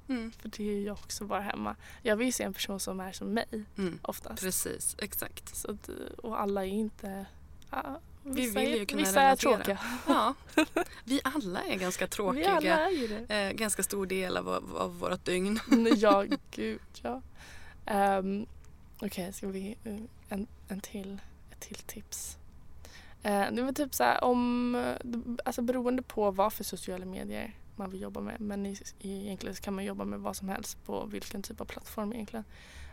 Mm. För det är jag också bara hemma. Jag vill se en person som är som mig mm. oftast. Precis, exakt. Så och alla är inte ja, vi vill ju kunna vissa relatera. är tråkiga. Ja. Vi alla är ganska tråkiga. Vi alla är det. Eh, ganska stor del av, av vårt dygn. ja, gud ja. Um, Okej, okay, ska vi... Uh, en, en till, ett till tips. Eh, det var typ så här, om, alltså beroende på vad för sociala medier man vill jobba med. Men i, egentligen kan man jobba med vad som helst på vilken typ av plattform egentligen.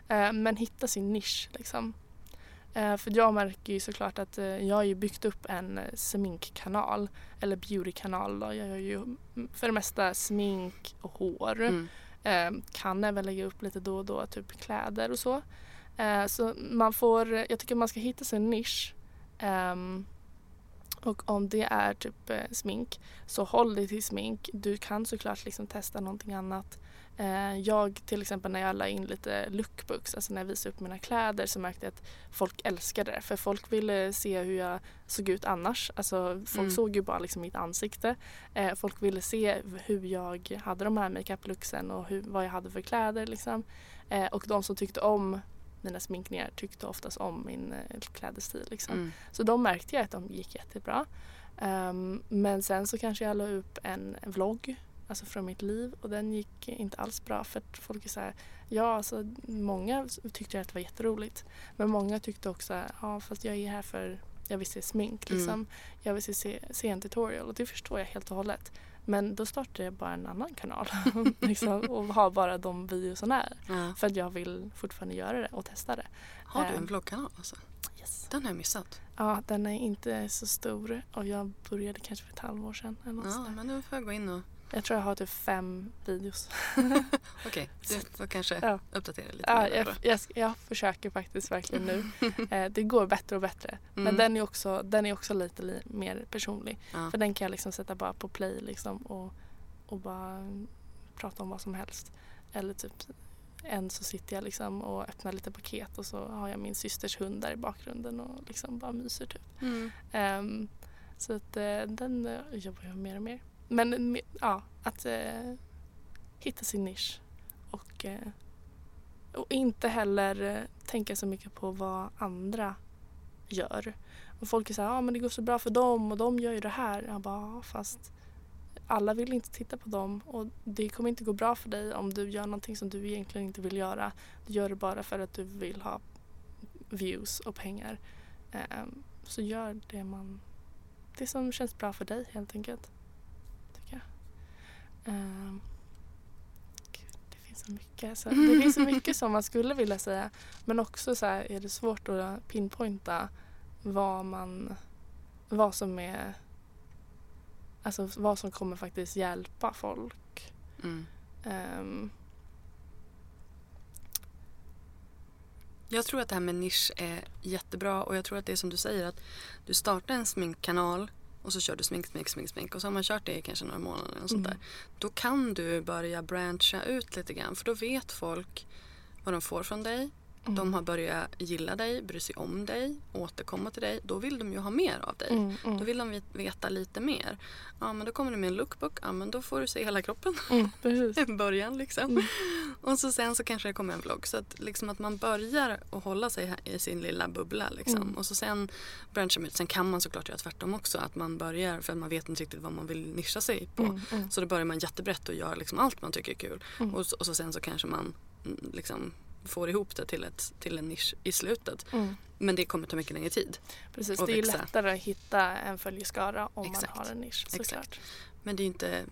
Eh, men hitta sin nisch liksom. Eh, för jag märker ju såklart att jag har ju byggt upp en sminkkanal eller beautykanal. Då. Jag gör ju för det mesta smink och hår. Mm. kan även lägga upp lite då och då typ kläder och så. så man får, jag tycker man ska hitta sin nisch. Och om det är typ eh, smink så håll dig till smink. Du kan såklart liksom testa någonting annat. Eh, jag till exempel när jag la in lite lookbooks, alltså när jag visade upp mina kläder så märkte jag att folk älskade det. För folk ville se hur jag såg ut annars. Alltså folk mm. såg ju bara liksom mitt ansikte. Eh, folk ville se hur jag hade de här makeup-looksen och hur, vad jag hade för kläder liksom. Och de som tyckte om mina sminkningar tyckte oftast om min eh, klädestil. Liksom. Mm. Så de märkte jag att de gick jättebra. Um, men sen så kanske jag la upp en, vlogg alltså från mitt liv och den gick inte alls bra för att folk är så här, ja alltså många tyckte att det var jätteroligt men många tyckte också, ja fast jag är här för jag vill se smink liksom. Mm. Jag vill se, se en tutorial och det förstår jag helt och hållet. Men då startade jag bara en annan kanal liksom, och har bara de videorna här. Ja. För att jag vill fortfarande göra det och testa det. Har du en vloggkanal alltså? Yes. Den har jag missat. Ja, den är inte så stor och jag började kanske för ett halvår sedan. Eller ja, men nu får jag gå in och jag tror jag har typ fem videos. Okej, okay, du får kanske ja. uppdatera lite ja, jag, jag, jag, försöker faktiskt verkligen nu. eh, det går bättre och bättre. Mm. Men den är också, den är också lite li, mer personlig. Ja. För den kan jag liksom sätta bara på play liksom och, och bara prata om vad som helst. Eller typ en så sitter jag liksom och öppnar lite paket och så har jag min systers hund där i bakgrunden och liksom bara myser typ. Mm. Um, så att uh, den uh, jobbar jag mer och mer. Men ja, att eh, hitta sin nisch och, eh, och inte heller eh, tänka så mycket på vad andra gör. Och folk är så här, ja men det går så bra för dem och de gör ju det här. Jag bara, fast alla vill inte titta på dem och det kommer inte gå bra för dig om du gör någonting som du egentligen inte vill göra. Du gör det bara för att du vill ha views och pengar. Eh, så gör det man det som känns bra för dig helt enkelt. Um, gud, det finns så mycket. Så, det finns så mycket som man skulle vilja säga. Men också så här, är det svårt att pinpointa vad man vad som är alltså vad som kommer faktiskt hjälpa folk. Mm. Um, Jag tror att det här med nisch är jättebra och jag tror att det är som du säger att du startar en sminkkanal och så kör du smink, smink, smink, smink och så har man kört det i kanske några månader och sånt Mm. där. Då kan du börja brancha ut lite grann för då vet folk vad de får från dig. Mm. De har börjat gilla dig, bry sig om dig, återkomma till dig. Då vill de ju ha mer av dig. mm, mm, Då vill de vet- veta lite mer. Ja men då kommer du med en lookbook, ja men då får du se hela kroppen. mm, i början liksom. Mm. Och så sen så kanske det kommer en vlogg. Så att, liksom att man börjar att hålla sig i sin lilla bubbla liksom. Mm. Och så sen branchar man ut. Sen kan man såklart göra tvärtom också. Att man börjar för att man vet inte riktigt vad man vill nischa sig på. Så då börjar man jättebrett och gör liksom allt man tycker är kul. Och, så, och så sen så kanske man liksom får ihop det till, ett, till en nisch i slutet. mm. Men det kommer ta mycket längre tid. Precis, det är växa. lättare att hitta en följeskara om Exakt. man har en nisch såklart. Men det är inte,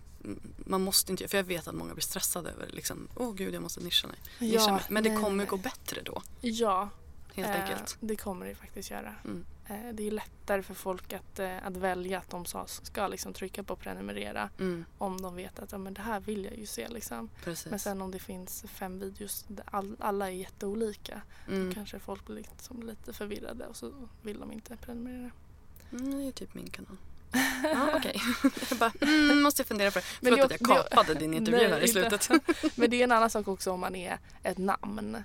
man måste inte, för jag vet att många blir stressade över liksom, åh gud jag måste nischa mig. Nischa Ja, mig. Men det nej, kommer nej. gå bättre då. Ja, Helt eh, enkelt. det kommer det faktiskt göra. Mm. Eh, det är lättare för folk att, eh, att välja att de ska, ska liksom trycka på prenumerera Mm, om de vet att ja, men det här vill jag ju se. Liksom. precis. Men sen om det finns fem videos där all, alla är jätteolika mm. då kanske folk blir liksom lite förvirrade och så vill de inte prenumerera. Mm, det är typ min kanal. Ja, okej. jag bara, mm, måste jag fundera på det. Men Förlåt det- att jag det- kapade din intervju Nej, här i slutet. Men det är en annan sak också om man är ett namn.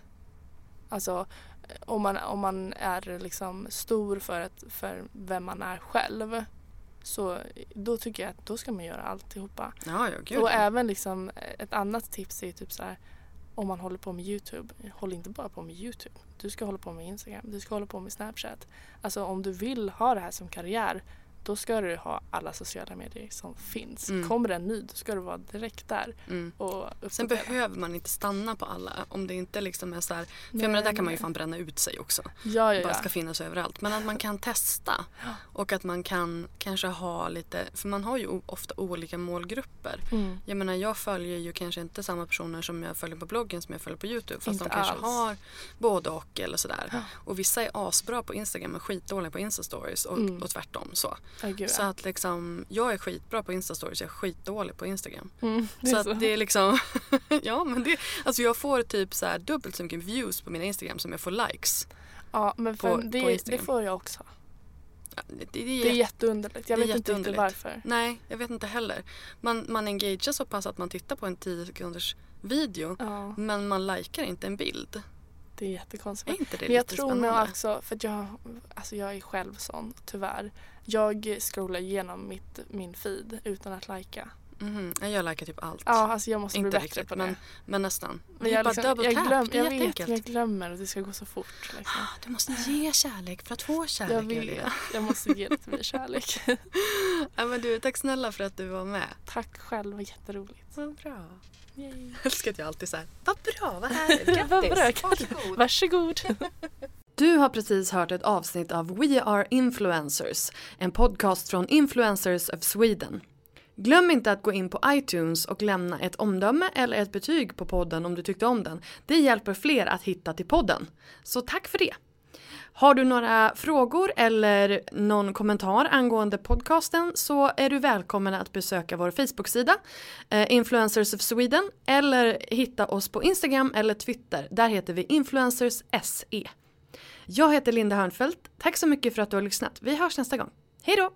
Alltså om man, om man är liksom stor för, att, för vem man är själv. Så då tycker jag att då ska man göra alltihopa. ja, ja, gud och även liksom ett annat tips är typ så här om man håller på med Youtube, håll inte bara på med Youtube. Du ska hålla på med Instagram, du ska hålla på med Snapchat. Alltså om du vill ha det här som karriär då ska du ha alla sociala medier som finns. Mm. Kommer en ny då ska du vara direkt där Mm. och Sen behöver man inte stanna på alla om det inte liksom är så här, för Nej, jag menar där kan man ju nej. fan bränna ut sig också. Ja, ja, bara ja. ska finnas överallt. Men att man kan testa och att man kan kanske ha lite, för man har ju ofta olika målgrupper. Mm. Jag menar jag följer ju kanske inte samma personer som jag följer på bloggen som jag följer på Youtube. Fast Inte de kanske alls. har både och eller sådär. Och vissa är asbra på Instagram men skitdåliga på Insta-stories och, Mm. och tvärtom så. Så att liksom, jag är skitbra på Insta-stories, jag är skitdålig på Instagram. Mm, det Så är att så. det är liksom, ja men det, alltså jag får typ så här dubbelt så mycket views på min Instagram som jag får likes. ja, men på- på det, det Instagram. får jag också. Ja, Det, det, Det är jätteunderligt. Jag det är vet inte riktigt varför. Nej, jag vet inte heller. Man, man engagerar så pass att man tittar på en 10 sekunders video Ja, men man likar inte en bild. det är jättekonstigt. Är inte det Men jag tror nog också, för att jag, alltså jag är själv sån, tyvärr. Jag scrollar igenom mitt, min feed utan att lajka. Mhm, Jag likar typ allt. Ja, alltså jag måste inte bli bättre riktigt på det. men, men nästan. Men det jag, liksom, jag, glöm, det jag vet, men jag glömmer att det ska gå så fort. Liksom. Ah, Du måste ge kärlek för att få kärlek. Jag Julia. jag måste ge lite mer kärlek. Ja, men du, tack snälla för att du var med. Tack själv, vad jätteroligt. Vad bra. Yay. Jag älskar att jag alltid säger vad bra, vad härligt, grattis. Vad bra, Varsågod. Varsågod. Du har precis hört ett avsnitt av We Are Influencers, en podcast från Influencers of Sweden. Glöm inte att gå in på iTunes och lämna ett omdöme eller ett betyg på podden om du tyckte om den. Det hjälper fler att hitta till podden. Så tack för det! Har du några frågor eller någon kommentar angående podcasten så är du välkommen att besöka vår Facebook-sida eh, Influencers of Sweden eller hitta oss på Instagram eller Twitter. Där heter vi Influencers SE. Jag heter Linda Hörnfeldt. Tack så mycket för att du har lyssnat. Vi hörs nästa gång. Hej då!